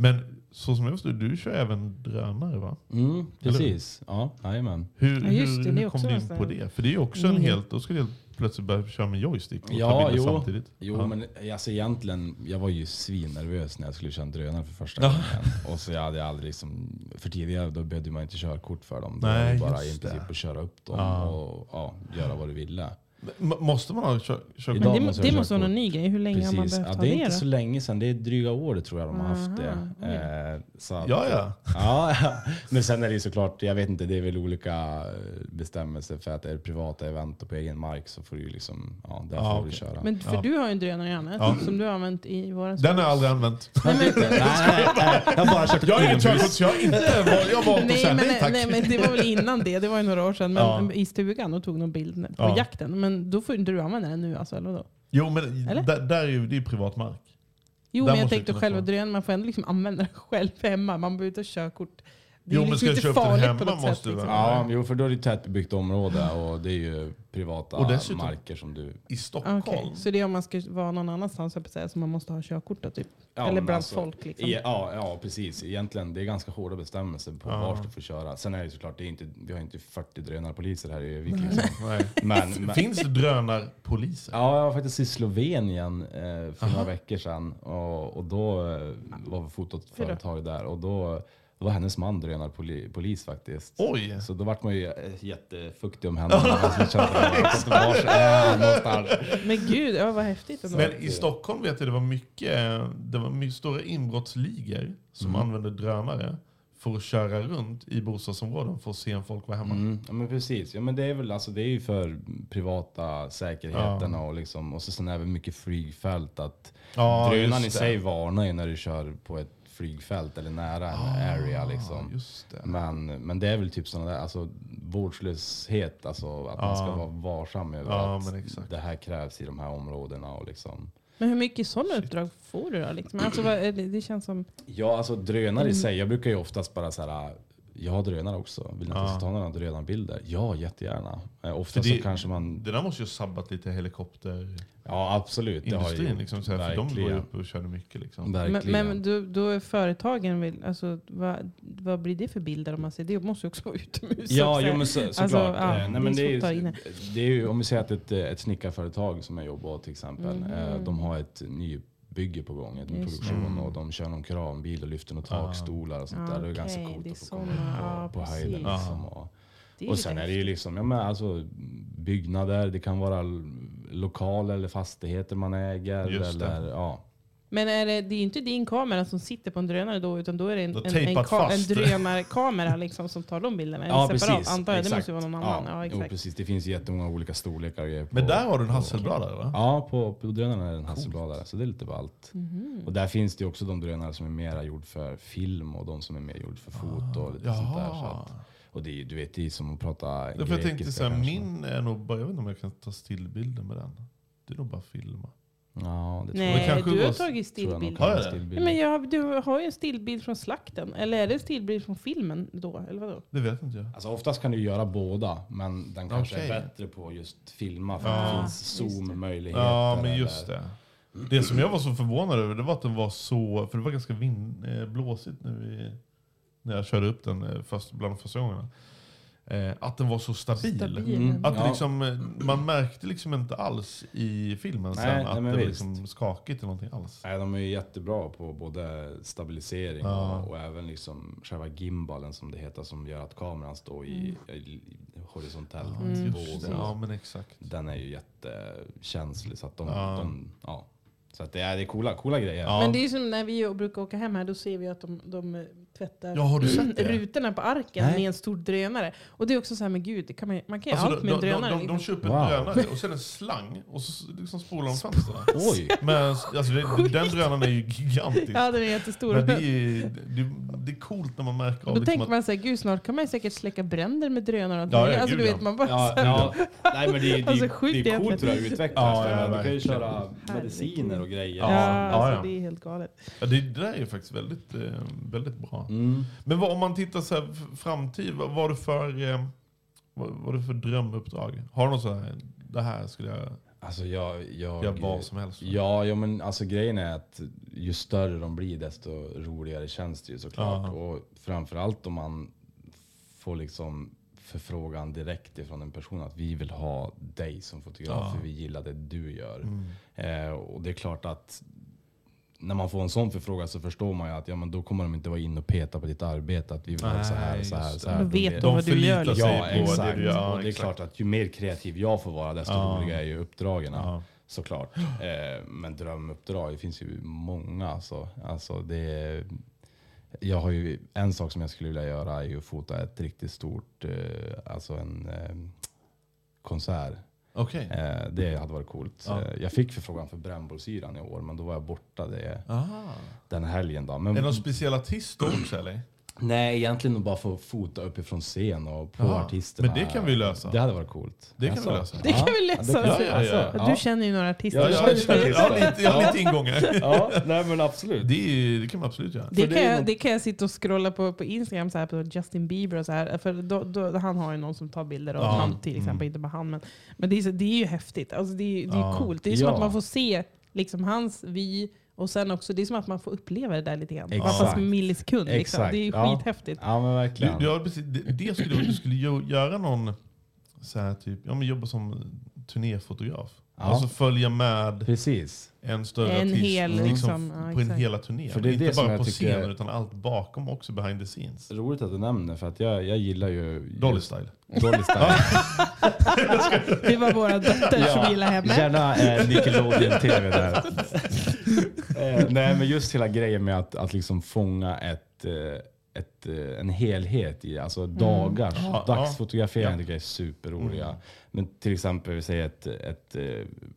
Men så som jag förstår du kör även drönare va? Mm, precis. Ja, jajamän. Hur, Ja, just hur, det, det är hur kom du in på det? För det är ju också en nyhet. helt, då du helt plötsligt börja köra med joystick och Ja, ta bilder jo. samtidigt. Jo, ja. men alltså egentligen, jag var ju svinnervös när jag skulle köra en drönare för första Ja. gången. Och så jag hade aldrig liksom, för tidigare då behövde man inte körkort för dem. Då Nej, var det bara i princip det. att köra upp dem Ja. och ja, göra vad du ville. M- Måste man ha kör, kör, Idag Men det, måste det måste vara någon ny grej. Hur länge har man Precis. behövt Ja, ha det är det inte då? så länge sedan, det är dryga året tror jag de har haft det. Eh, så att- Ja, ja. ja. Men sen är det ju såklart, jag vet inte, det är väl olika bestämmelser för att är det privata event och på egen mark så får du ju liksom, ja, där Ja, får du okej. köra. Men för Ja. du har ju en drönare Janne, Ja. som du har använt i våra Den har jag aldrig använt. Nej, men, nej, nej, nej, jag har bara kört Jag inomhus. körkort så jag har inte valt, jag har valt att nej, säga nej tack. nej, men det var väl innan det. Det var ju några år sedan. Men Ja. i stugan och tog någon bild på Ja. jakten. Men då får inte du använda den nu alltså, eller då? Jo men Eller? där, där är ju, det är ju privat mark. Jo, Där men jag måste tänkte du kunna själva få. drönaren, man får ändå liksom använda den själv hemma. Man behöver inte ha körkort. Det är Jo, men ska inte du köpa den hemma måste sätt. du Liksom. Ja, jo, för då är det tätbebyggt område och det är ju privata Och dessutom- marker som du... I Stockholm. Okej, Så det är om man ska vara någon annanstans, jag säga, så man måste ha körkort typ? Ja, Eller bland alltså, folk liksom? i- Ja, ja, precis. Egentligen, det är ganska hårda bestämmelser på Ja. vart du får köra. Sen är det såklart, det är inte, vi har inte 40 drönarpoliser här i Övik. Liksom. Men, men, Finns det drönarpoliser? Ja, jag var faktiskt i Slovenien eh, för Aha. några veckor sedan. Och, och då eh, var vi fotot företag där. Och då, då var hennes man drönarpolis polis faktiskt. Oj! Så då vart man ju eh, jättefuktig om händerna. drönare. Vars är han någonstans? Men gud, ja, vad häftigt ändå. Men i Stockholm vet jag det var mycket, det var mycket stora inbrottsligor som Mm. använde drönare för att köra runt i bostadsområden för att se om folk var hemma. Mm, ja men precis. Ja, men det är väl alltså, det är ju för privata säkerheten och, liksom, och så sen även mycket flygfält. Att Ja, drönaren i det. sig varnar ju när du kör på ett flygfält eller nära en area. Liksom. Just det. Men, men det är väl typ sådana där, alltså vårdslöshet, alltså att man ska Ja. vara varsam över Ja, att men exakt. det här krävs i de här områdena. Och liksom. Men hur mycket sådana uppdrag får du då? Liksom? Alltså, vad, det, känns som... Ja, alltså drönare Mm. i sig, jag brukar ju oftast bara så här. Jag har drönare också. Vill ni att jag ska ta några drönarbilder? Ja, jättegärna. Eh, Ofta För så det- kanske man... Det där måste ju ha sabbat lite helikopterindustrin. Ja, absolut. Det har ju Liksom, så här, för de ju verkligen. uppe och körde mycket. Liksom. Men, Verkligen. men då, då är företagen, vill, alltså, vad, vad blir det för bilder om man ser? Det måste ju också vara utomhus. Ja, jo, men så, såklart. Alltså, ja, Eh, Nej, men det det, är ju, in det är ju, om vi säger att ett, ett snickarföretag som jag jobbar åt till exempel, Mhm. eh, de har ett nybygge på gång, Just produktion det. och de kör någon kranbil och lyfter några takstolar och sånt Ah, där. Det är ganska okej, coolt är att få komma ja, på, på höjden. Liksom, och, och sen är det ju liksom, ja, men alltså, byggnader, det kan vara lokaler eller fastigheter man äger. Just det. eller, ja. Men är det, det är inte din kamera som sitter på en drönare då, utan då är det en, en, en, ka, en drönarkamera liksom, som tar de bilderna. Eller separat, antar jag. Det måste ju vara någon annan. Ja, jo, exakt. precis. Det finns jättemånga olika storlekar. grejer Men på- där har du en på- hasselbladare va? Ja, på, på drönarna är det en hasselbladare. Så det är lite ballt. Mhm. Och där finns det ju också de drönare som är mera gjord för film och de som är mer gjord för foto och lite sånt där. Så att, och det är, du vet, det är som att prata Ja, för jag tänkte grekiska så här, min är nog bara, jag vet inte om jag kan ta stillbilder med den. Det är nog bara filma. Ja, det tror Nej, kanske du har var- tagit tror jag nog stillbild. Har jag det? stillbild. Ja, men jag, du har ju en stillbild från slakten. Eller är det en stillbild från filmen då? Eller vadå? Det vet inte jag. Alltså oftast kan du göra båda, men den kanske Okej. är bättre på just filma för Ja. att det finns Just det. zoom-möjligheter. Ja, men eller- just det. Det som jag var så förvånad över det var att den var så, för det var ganska vind, eh, blåsigt nu i, när jag körde upp den eh, först, bland de första gångerna. Eh, att den var så stabil. Stabil. Mm. Att Ja. liksom, eh, man märkte liksom inte alls i filmen sen Nej, att nej, men det var liksom skakigt eller någonting alls. Nej, de är ju jättebra på både stabilisering Ja. och, och även liksom själva gimbalen som det heter som gör att kameran står i, i, i horisontellt Mm. Just det, båg. ja men exakt. Den är ju jättekänslig så att de, Ja. de ja. Så att det är, det är coola, coola grejer. Ja. Men det är ju som när vi brukar åka hem här, då ser vi att de, de tvättar Ja, har du sett det? rutorna på arken Nej. med en stor drönare. Och det är också så här, men gud, det kan man, man kan ju Alltså, allt de, med en de, de, drönare. de, de liksom. köper en Wow. drönare och sen en slang och så liksom spolar de fönstren. Oj! Men alltså, det, den drönaren är ju gigantisk. Ja, den är jättestor. Men det är, det, det är coolt när man märker Då av liksom tänker att, man så här, gud snart kan man ju säkert släcka bränder med drönare. och Ja, ja, alltså, gud, du ja. vet, man bara Ja, ja. Nej men det, är- det, Alltså, det är coolt hur det utvecklas. Ja, du kan ju köra mediciner och grejer. Ja, alltså, ja. det är helt galet. ja, det, det där är ju faktiskt väldigt, eh, väldigt bra. Mm. Men vad, om man tittar så här, framtid, vad var det för, eh, vad, vad det för drömuppdrag? Har du något så här, det här skulle jag Alltså jag... jag göra vad som helst? Ja, ja, men alltså grejen är att ju större de blir desto roligare känns det ju såklart. Ja. Och framförallt om man får liksom förfrågan direkt ifrån en person att vi vill ha dig som fotograf Ja. för vi gillar det du gör. Mm. Eh, och det är klart att när man får en sån förfrågan så förstår man ju att ja, men då kommer de inte vara in och peta på ditt arbete. Att vi vill ha så här och så här. Så det. här. Då vet de vad du gör. sig Liksom. Ja, på det exakt. du gör. Ja, och det är exakt. klart att ju mer kreativ jag får vara desto Ja. roligare är ju uppdragen. Ja. Såklart. Eh, men drömuppdrag, det finns ju många. Alltså. Alltså det är, jag har ju, en sak som jag skulle vilja göra är ju att fota ett riktigt stort, eh, alltså en eh, konsert. Okej. Eh, det hade varit coolt. Ja. Eh, jag fick förfrågan för brännbollsyran i år, men då var jag borta det, Aha. den helgen. Då. Är Men, det någon speciell artist då också eller? Nej, egentligen att bara få fota uppifrån scen och på Jaha. artisterna. Men det kan vi lösa. Det hade varit coolt. Det kan Alltså, vi lösa. Det kan vi lösa. kan- Ja, ja, ja. alltså, Du känner ju några artister. Ja, Ja, jag jag, jag, har lite, jag har lite ingångar. Ja, nej men absolut. Det, det kan man absolut göra. Det kan, det är jag, något- det kan jag sitta och scrolla på, på Instagram, så här, på Justin Bieber och så här. För då, då, han har ju någon som tar bilder av Ja. han till exempel, Mm. inte bara han. Men, men det, är, så, det är ju häftigt. Alltså, det är, det är Ja. coolt. Det är som Ja. att man får se liksom, hans vi och sen också, det är som att man får uppleva det där lite grann. Exakt. fast med millisekund. Liksom. Det är ju Ja. skithäftigt. Ja men Du, verkligen. du, har precis, det, det skulle du, du skulle göra någon så här typ, ja, men jobba som turnéfotograf. Ja. Alltså följa med Precis. en större En artist hel, liksom, liksom, ja, på en hela turné. För det är inte det bara på scenen utan allt bakom också behind the scenes. Roligt att du nämner för att jag, jag gillar ju... Dolly style. Dolly style. Det var våra döttrar som gillade henne. Gärna eh, Nickelodeon TV där. eh, nej men just hela grejen med att, att liksom fånga ett, eh, ett, eh, en helhet i alltså dagars, Ja, dagsfotografering ja. tycker jag är superroliga. Men till exempel, vi säger ett, ett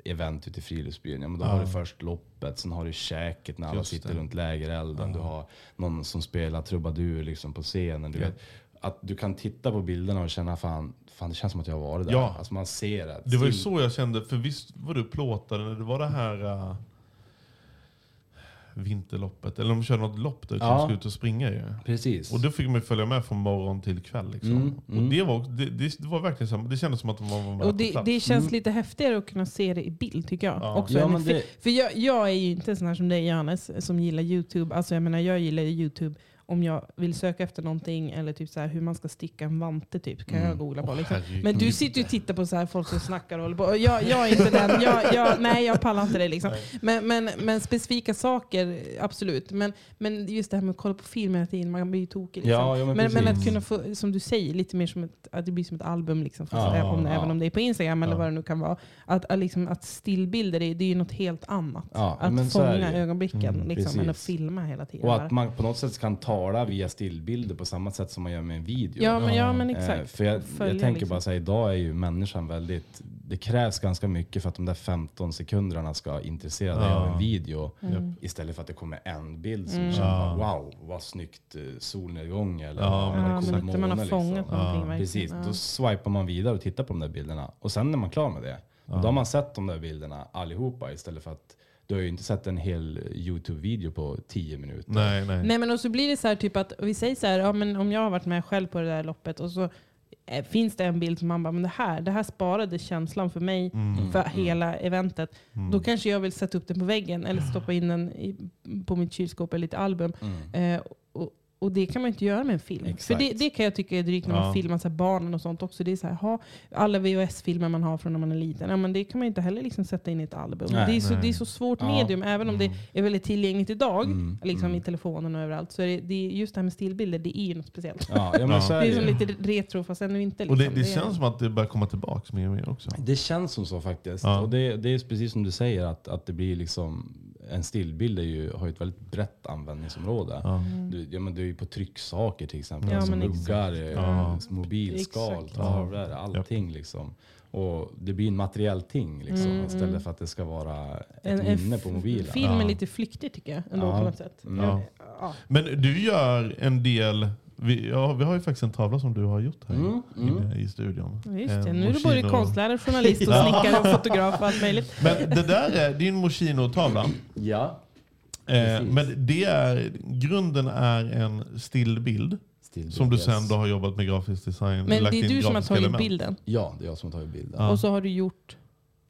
event ute i friluftsbyn. Ja, men då har du först loppet, sen har du käket när alla Just sitter det. runt lägerelden. Du har någon som spelar trubadur liksom på scenen. Du Ja. vet, att du kan titta på bilderna och känna fan, fan det känns som att jag har varit där. Ja. Alltså man ser det. Det var ju så jag kände, för visst var du plåtade när det var det här uh, vinterloppet, eller de körde något lopp där Ja. som skulle ut och springa ju. Precis. Och då fick man följa med från morgon till kväll. Liksom. Mm, mm. Och det var, det, det, var verkligen så, det kändes som att de var med Och på det, plats. det känns Mm. lite häftigare att kunna se det i bild tycker jag. Ja. Också Ja, det- För jag, jag är ju inte sån här som dig Johannes, som gillar YouTube. Alltså jag menar jag gillar YouTube om jag vill söka efter någonting eller typ så här hur man ska sticka en vante typ. Kan Mm. jag googla på. Liksom. Men du sitter ju och tittar på så här folk som snackar och håller på. Jag, jag är inte den. Jag, jag, nej, jag pallar inte det. Liksom. Men, men, men specifika saker, absolut. Men, men just det här med att kolla på film hela tiden, man blir ju tokig. Liksom. Ja, ja, men men, men att kunna få, som du säger, lite mer som ett, att det blir som ett album. Liksom, fast Ja, även, om, även om det är på Instagram eller vad det nu kan vara. Att, att, liksom, att stillbilder, är- det är ju något helt annat. Att fånga det ögonblicken Mm, liksom, än att filma hela tiden. Och att man på något sätt kan tala via stillbilder på samma sätt som man gör med en video. ja, men, ja, men Eh, exakt. För jag, jag tänker liksom. bara säga idag är ju människan väldigt, det krävs ganska mycket för att de där 15 sekunderna ska intressera dig Ja. av en video. Mm. Istället för att det kommer en bild som Mm. känner Ja. wow, vad snyggt eh, solnedgång eller Ja, när Ja, men inte man har måne, fångat liksom. någonting Ja, verkligen. Precis, Ja. då swipar man vidare och tittar på de där bilderna. Och sen är man klar med det. Då har man sett de där bilderna allihopa istället för att du har ju inte sett en hel YouTube-video på 10 minuter. Nej, nej. Nej men och så blir det så här typ att, vi säger så här, ja, men om jag har varit med själv på det där loppet och så eh, finns det en bild som man bara, men det här, det här sparade känslan för mig Mm. för hela eventet. Mm. Då kanske jag vill sätta upp den på väggen eller stoppa in den i, på mitt kylskåp eller lite album. Mm. Eh, och, och det kan man inte göra med en film. Exakt. För det, det kan jag tycka är drygt när man Ja. filmar så här barnen och sånt också. Det är så här, ha, alla VHS-filmer man har från när man är liten, ja, men det kan man inte heller liksom sätta in i ett album. Nej, det, är så, det är så svårt Ja. medium, även om det är väldigt tillgängligt idag, Mm, liksom mm. i telefonen och överallt. Så är det, det är just det här med stillbilder, det är ju något speciellt. Ja, ja, men Ja. så är Det är som lite retro fast ännu inte. Och Liksom. det, det är- känns som att det börjar komma tillbaka mer och mer också. Det känns som så faktiskt. Ja. Och det, det är precis som du säger, att, att det blir liksom en stillbild är ju, har ju ett väldigt brett användningsområde. Ja. Du, ja, men du är ju på trycksaker till exempel. Ja, alltså muggar, eh, Ja. mobilskal, tavlor, allting liksom. Och det blir en materiell ting liksom, Mm, istället mm. för att det ska vara ett en, minne på mobilen. Film är Ja. lite flyktig tycker jag, ändå Ja. på något sätt. Mm. Ja. Ja. Men du gör en del, vi, ja, vi har ju faktiskt en tavla som du har gjort här Mm, mm. inne i studion. Just det. En Nu är du både konstnärare, journalist och snickare och fotograf och allt möjligt. Men det där är din Moschino-tavla. Ja, Eh, men det är, grunden är en stillbild stillbild. som du sen då har jobbat med grafisk design. Men lagt det är du som har tagit element. bilden. Ja, det är jag som har tagit bilden. Ja. Och så har du gjort,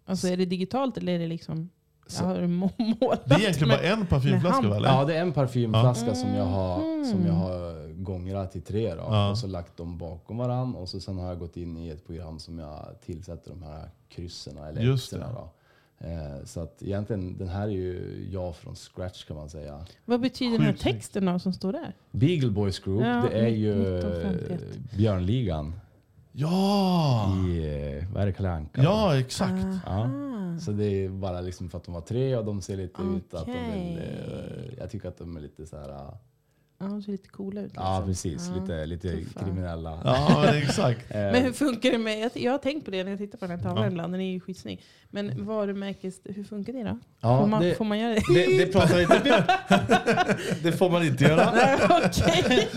alltså är det digitalt eller är det liksom, Så- jag har du må- målat? Det är egentligen bara en parfymflaska? Eller? Ja, det är en parfymflaska som, jag har, Mm. som jag har gångrat i tre. Då, Ja. Och så lagt dem bakom varann och så sen har jag gått in i ett program som jag tillsätter de här kryssen eller Just. Då. Eh, så att egentligen, den här är ju jag från scratch kan man säga. Vad betyder den här Sjukt texten då som står där? Beagle Boys Group, Ja, det är ju 1951. Björnligan Ja! i, eh, vad är det, Kalle Anka? Ja, exakt. Ja. Så det är bara liksom för att de var tre och de ser lite ut att de vill, eh, jag tycker att de är lite så här. Ja, de ser lite coola ut. Ja liksom. precis, Ja. lite, lite tuffa. kriminella. Ja, men exakt. Eh, Men hur funkar det med, jag, jag har tänkt på det när jag tittar på den här tavlan Ja. ibland, den är ju skitsnygg. Men varumärkes, hur funkar det då? ja, får, man, det, får man göra det? det, det pratar inte Det får man inte göra. Nej, Okej.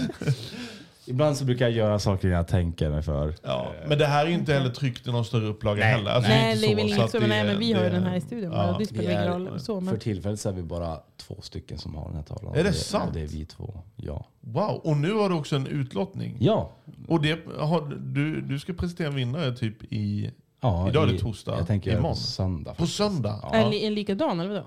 Ibland så brukar jag göra saker jag tänker mig för. Ja, men det här är ju inte heller tryckt i någon större upplaga Nej, heller. Alltså, Nej, det är väl så inget så, men, det- nej, men vi har ju den här i studion. Ja. Det spelar ingen roll. Så, men, För tillfället så är vi bara två stycken som har den här tavlan. Är det sant? Och det är vi två, ja. Wow, och nu har du också en utlottning. Ja. Och det, har, du, du ska presentera en vinnare typ i... ja Idag är det i- torsdag. Jag tänker det på Imorgon. söndag. På faktiskt. söndag? Ja. Är li- en likadan eller vadå?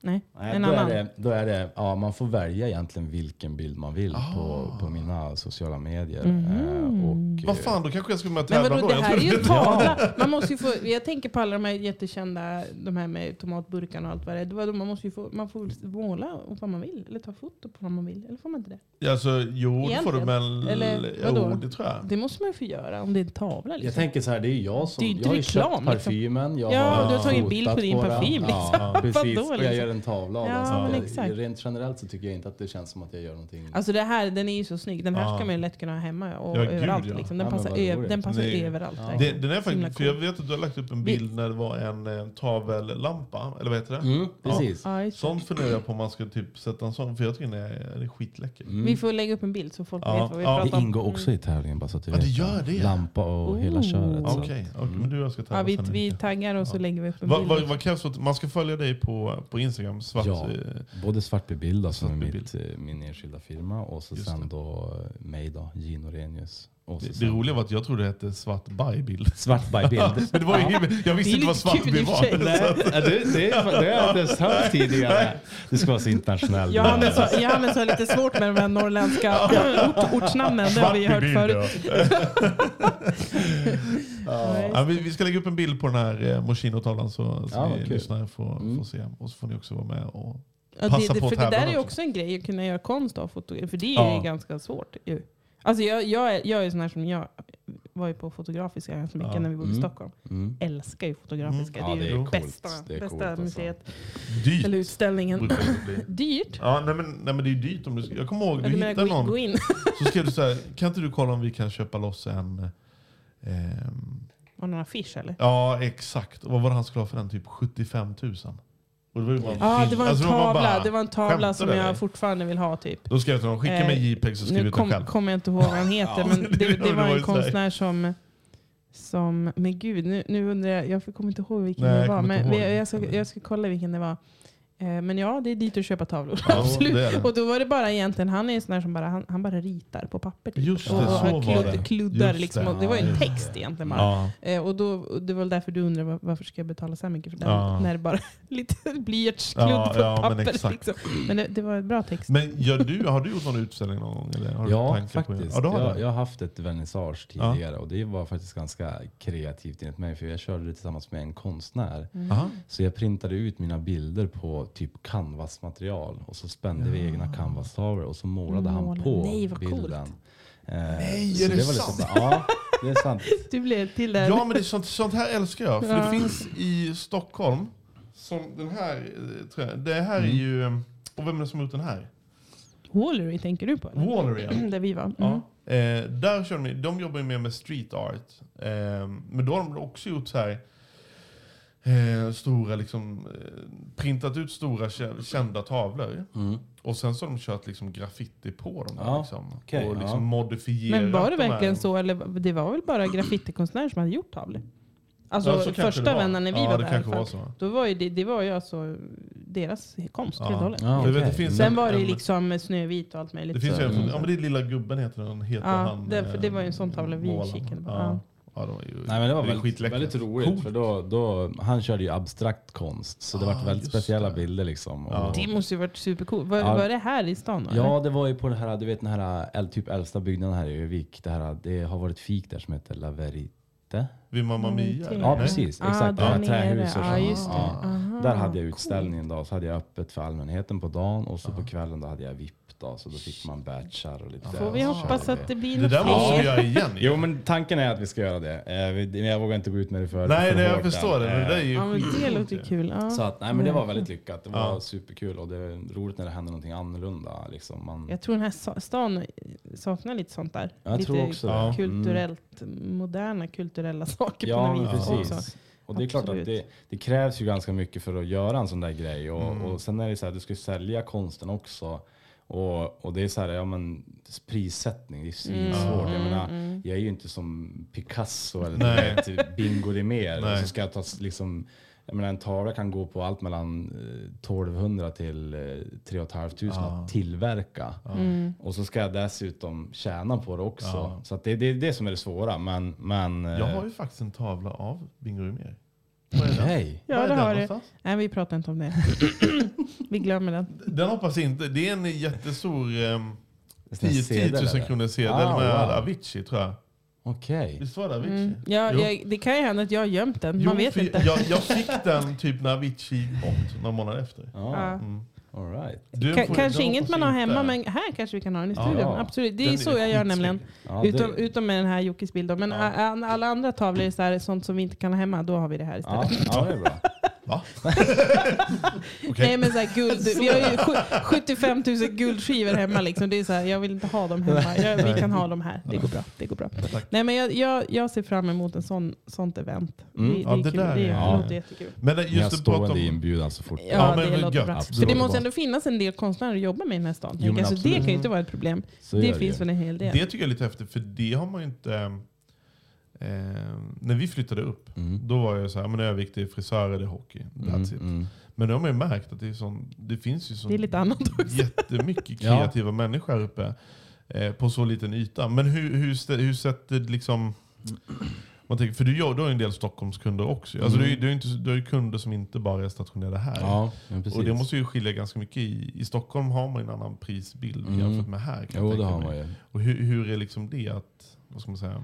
Nej, Nej, en då, annan. är det, då är det, ja, man får välja egentligen vilken bild man vill Ah. på, på mina sociala medier. Mhm. Eh, och, Vad fan, då kanske jag skulle Men tävla då. det Jag här är ju tavla. Man måste ju få, jag tänker på alla de här jättekända, de här med tomatburkarna och allt vad det är. Man, måste ju få, man får väl måla vad man vill, eller ta foto på vad man vill. Eller får man inte det? Alltså, jo, det får du jo, vadå? det tror jag. Det måste man ju få göra om det är en tavla. Jag Liksom. tänker så här, det är ju jag som... Det är ju inte jag har reklam, köpt liksom. parfymen. Jag Ja, har du har tagit en bild på din parfym, Ja, liksom. precis. Vadå, jag liksom? Ser en tavla av Ja, den. Så men jag- exakt. Rent generellt så tycker jag inte att det känns som att jag gör någonting. Alltså det här, den är ju så snygg. Den här Ja. ska man ju lätt kunna ha hemma och Ja, gud, överallt. ja. Liksom. Den, Ja, passar ö- den passar Nej. överallt. Ja. Det, den är faktiskt, för jag vet att du har lagt upp en bild när det var en eh, tavellampa, eller vad heter det? Mm, precis. Ja, det. Sånt funderar jag på om man ska typ sätta en sån, för jag tycker den är, den är skitläcker. Mm. Vi får lägga upp en bild så folk Ja. vet vad vi Ja. pratar Det om. ingår också i tävlingen bara så att du Ja, vet. det gör det. Lampa och hela Oh. köret. så. Okej, okej, men du jag ska Ja, tävla vi, sen. vi Erika. taggar och så Ja. lägger vi upp en bild. vad, vad krävs för att man ska följa dig på, på Instagram? Svart, Ja. eh, Både Svartby Bild då, som är mitt, eh, min enskilda firma och så Just sen det. då eh, mig då, Gino Renius. Och så det, det roliga var att jag trodde det hette svart bajbild. Svartby Bild. Men det var ju, jag är visste inte vad för sig. var. Nej, ja, det, det, det har jag inte ens hört tidigare. Det ska vara så internationellt. Johannes har, Johannes har lite svårt med de här norrländska ort, ortsnamnen. Det har vi hört förut. Ja. Ja, vi, vi ska lägga upp en bild på den här eh, Moschino-tavlan så, så Ja, ni lyssnare får, Mm. får se. Och så får ni också vara med och Ja, Passa det, på det, att för det där är ju också. också en grej, att kunna göra konst av fotografi. För det är Ja. ju ganska svårt. Ju. Alltså jag, jag, är, jag är sån här som jag var ju på Fotografiska ganska mycket Ja. när vi bodde i Mm. Stockholm. Mm. Älskar ju Fotografiska. Mm. Ja, det är ju coolt. bästa, Det är bästa coolt alltså. museet. dyrt. Eller utställningen. brukar det bli. Dyrt? Ja, nej, men, nej men det är ju dyrt. Om du, ska- jag kommer ihåg, du menar hittade gå, någon. gå in? Så skrev du så här, kan inte du kolla om vi kan köpa loss en... ehm, Har någon affisch eller? ja, exakt. Och vad var det han skulle ha för den? Typ 75 000? Och det var ju bara en Ja, det var en Alltså, tavla, bara, det var en tavla skämtar som du, jag eller? fortfarande vill ha typ. Då skrev jag till honom, skicka Eh, mig JPEG så skriver Nu den kom, själv. kommer jag inte ihåg vad han heter, men det- det, var en så här. konstnär som, som men gud, nu, nu undrar jag, jag kommer inte ihåg vilken Nej, det jag var. kommer inte Men ihåg. vi- jag, ska, jag ska kolla vilken det var. Eh, Men ja, det är dit att köpa tavlor. Ja, Absolut. det det. Och då var det bara egentligen, han är en sån där som bara, han, han bara ritar på papper. Typ. Just det, och, så han var kludd, det. kluddar Just liksom. det. Och det var ju en text egentligen bara. Ja. Eh, Och då, och det var väl därför du undrar var- varför ska jag betala så här mycket för den? Ja. När det bara lite blyertskludd Ja, på ja, men papper. exakt. liksom. Men det, det var en bra text. Men gör du, har du gjort någon utställning någon gång? Eller har du Ja, det? faktiskt. Ja, du har jag, jag har haft ett vernissage Ja. tidigare och det var faktiskt ganska kreativt enligt mig för jag körde det tillsammans med en konstnär. Aha. Så jag printade ut mina bilder på typ canvasmaterial och så spände vi egna canvastavlor och så målade han på Nej, vad bilden. coolt. Eh, Nej, så är det var sant? Lite, ja, det är sant. Du blev till där. Ja, men det är sånt, sånt här älskar jag. För Ja. det finns i Stockholm, som den här, eh, tror jag, det här Mm. är ju, och vem är det som har gjort den här? Wallery tänker du på? eller? Wallery, ja. Där vi var. Mm. Ja. Eh, där kör de, de jobbar ju mer med street art. Eh, men då har de också gjort så här eh, stora, liksom, eh, printat ut stora kä- kända tavlor. Mm. Och sen så har de kört liksom graffiti på dem. Där, Ja, liksom, okej, och liksom ja. modifierat Men var det de verkligen så? Eller det var väl bara graffitikonstnärer som hade gjort tavlor? Alltså Ja, första vändan när vi ja, var det där. var så. Då var ju det, det var ju alltså deras konst Ja. helt och hållet. Ja, finns Sen en- var det liksom Snövit och allt möjligt. Det finns så. ju en, Mm. ja men det är Lilla Gubben heter den. Heter Ja, han, det- för det eh, var ju en sån tavla vi kikade på. Ja. Det var ju, Nej, men det var väldigt, väldigt roligt. Coolt. För då, då, han körde ju abstrakt konst, så det Ah, var väldigt speciella det. bilder. Liksom. Ja. Det måste ju varit supercoolt. Var, Ja. var det här i stan? eller? Ja, det var ju på den här, du vet den här typ äldsta byggnaden här i Övik. Det, här, det har varit fik där som heter La Verite. Vid Mamma Mia? Mm? Ja, precis. Ah, Exakt. det nere. trähuset. Det. ja. Aha, Där hade jag utställningen då. Så hade jag öppet för allmänheten på dagen och så på kvällen då hade jag VIP då. Så då fick man batchar och lite Får vi hoppas att det blir Det något där måste vi göra igen. Jo men tanken är att vi ska göra det. Eh, vi- Men jag vågar inte gå ut med det för Nej, för nej jag förstår det. Men det är ju Ja, men det låter kul. Ja. Så att, nej men det var väldigt lyckat. Det var Ja. superkul och det är roligt när det händer någonting annorlunda. Liksom. Man, Jag tror den här stan saknar lite sånt där. Jag lite tror också det. Ja. kulturellt, moderna kulturella saker på Ja, något men vis precis. också. Och det är klart att Absolut. det, det krävs ju ganska mycket för att göra en sån där grej. Och, Mm. och sen är det så här, du ska ju sälja konsten också. Och, och det är så här, ja men prissättning, det är svinsvårt. Jag menar, mm. jag är ju inte som Picasso eller Nej. vet, Bingo Rimér. Så ska jag ta liksom, jag menar en tavla kan gå på allt mellan eh, 1200 till eh, 3 500 Ja. att tillverka. Mm. Och så ska jag dessutom tjäna på det också. Ja. Så att det, det är det som är det svåra. Men, men eh, Jag har ju faktiskt en tavla av Bingo Rimér. Nej. Ja, det den har du. Nej, vi pratar inte om det. vi glömmer den. Den hoppas inte. Det är en jättestor um, Det är en 10 sedel, 000 eller? kronor sedel Ah, med wow. Avicii tror jag. Okej. Visst var det Avicii? Mm. Ja, Jo. jag, det kan ju hända att jag har gömt den. Jo, Man vet för inte. Jag, jag fick den typ när Avicii bort, några månader efter. Ja, Ja. Mm. all right. Du Ka- får- kanske den inget man har inte. hemma, men här kanske vi kan ha den i Ja. studion. Ja. Absolut. Det är Den så jag gör skitsnygg. nämligen. Ja, Utom, det, utom med den här Jockes bild. då. Men Ja. a- a- alla andra tavlor är så här, sånt som vi inte kan ha hemma. Då har vi det här ja, istället. ja, det är bra. Va? Nej men så här, guld, vi har ju sju- 75 000 guldskivor hemma. Liksom. Det är så här, jag vill inte ha dem hemma. Jag, vi kan ha dem här. Det går bra. Det går bra. Nej, men jag, jag, jag ser fram emot en sån, sånt event. Mm. Det, Ja, det, det är kul. där det, är- det ja. låter jättekul. Men jag just att står om... inbjudan så fort. Ja, Ja, men det låter gött. bra. Absolut. För det måste ändå finnas en del konstnärer att jobba med i den här stan. Jo, men tänker jag. så det kan ju inte vara ett problem. Så det finns väl en hel del. Det tycker jag är lite häftigt, för det har man ju inte... Eh, när vi flyttade upp, Mm. då var jag så här, men är frisörer, det är hockey. That's Mm, it. mm. Men nu har man ju märkt att det, är sån, det finns ju så Det är lite annat också. jättemycket Ja. kreativa människor här uppe. Eh, på så liten yta. Men hur, hur, hur sätter liksom... Man tänker, för du, gör- du har ju en del Stockholmskunder också. Alltså, du, ju- du, har ju inte, du har ju kunder som inte bara är stationerade här. Ja, och det måste ju skilja ganska mycket. I, I Stockholm har man ju en annan prisbild Mm. jämfört med här. Kan Jo, jag det har man ju. Och hur, hur är liksom det att, vad ska man säga?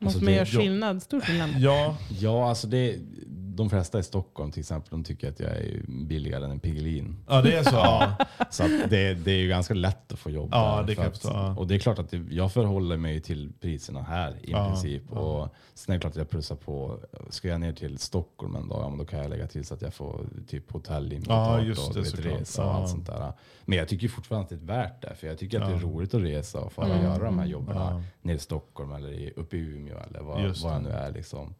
Måste Alltså, man göra skillnad? Stor skillnad? Ja, Ja, alltså det, de flesta i Stockholm till exempel, de tycker att jag är billigare än en Piggelin. ja det är så. ja. Så det, det är ju ganska lätt att få jobb Ja, där, det att- ja. Och det är klart att jag förhåller mig till priserna här i Ja, princip. Och sen är det klart att jag plussar på. Ska jag ner till Stockholm en dag, ja, men då kan jag lägga till så att jag får typ hotell Ja, och det, resa och allt sånt där. Men jag tycker fortfarande att det är värt det. För jag tycker att det är roligt att resa och få Mm. göra de här jobben nere i Stockholm eller i, uppe i Umeå eller vad, vad det. nu är. Liksom.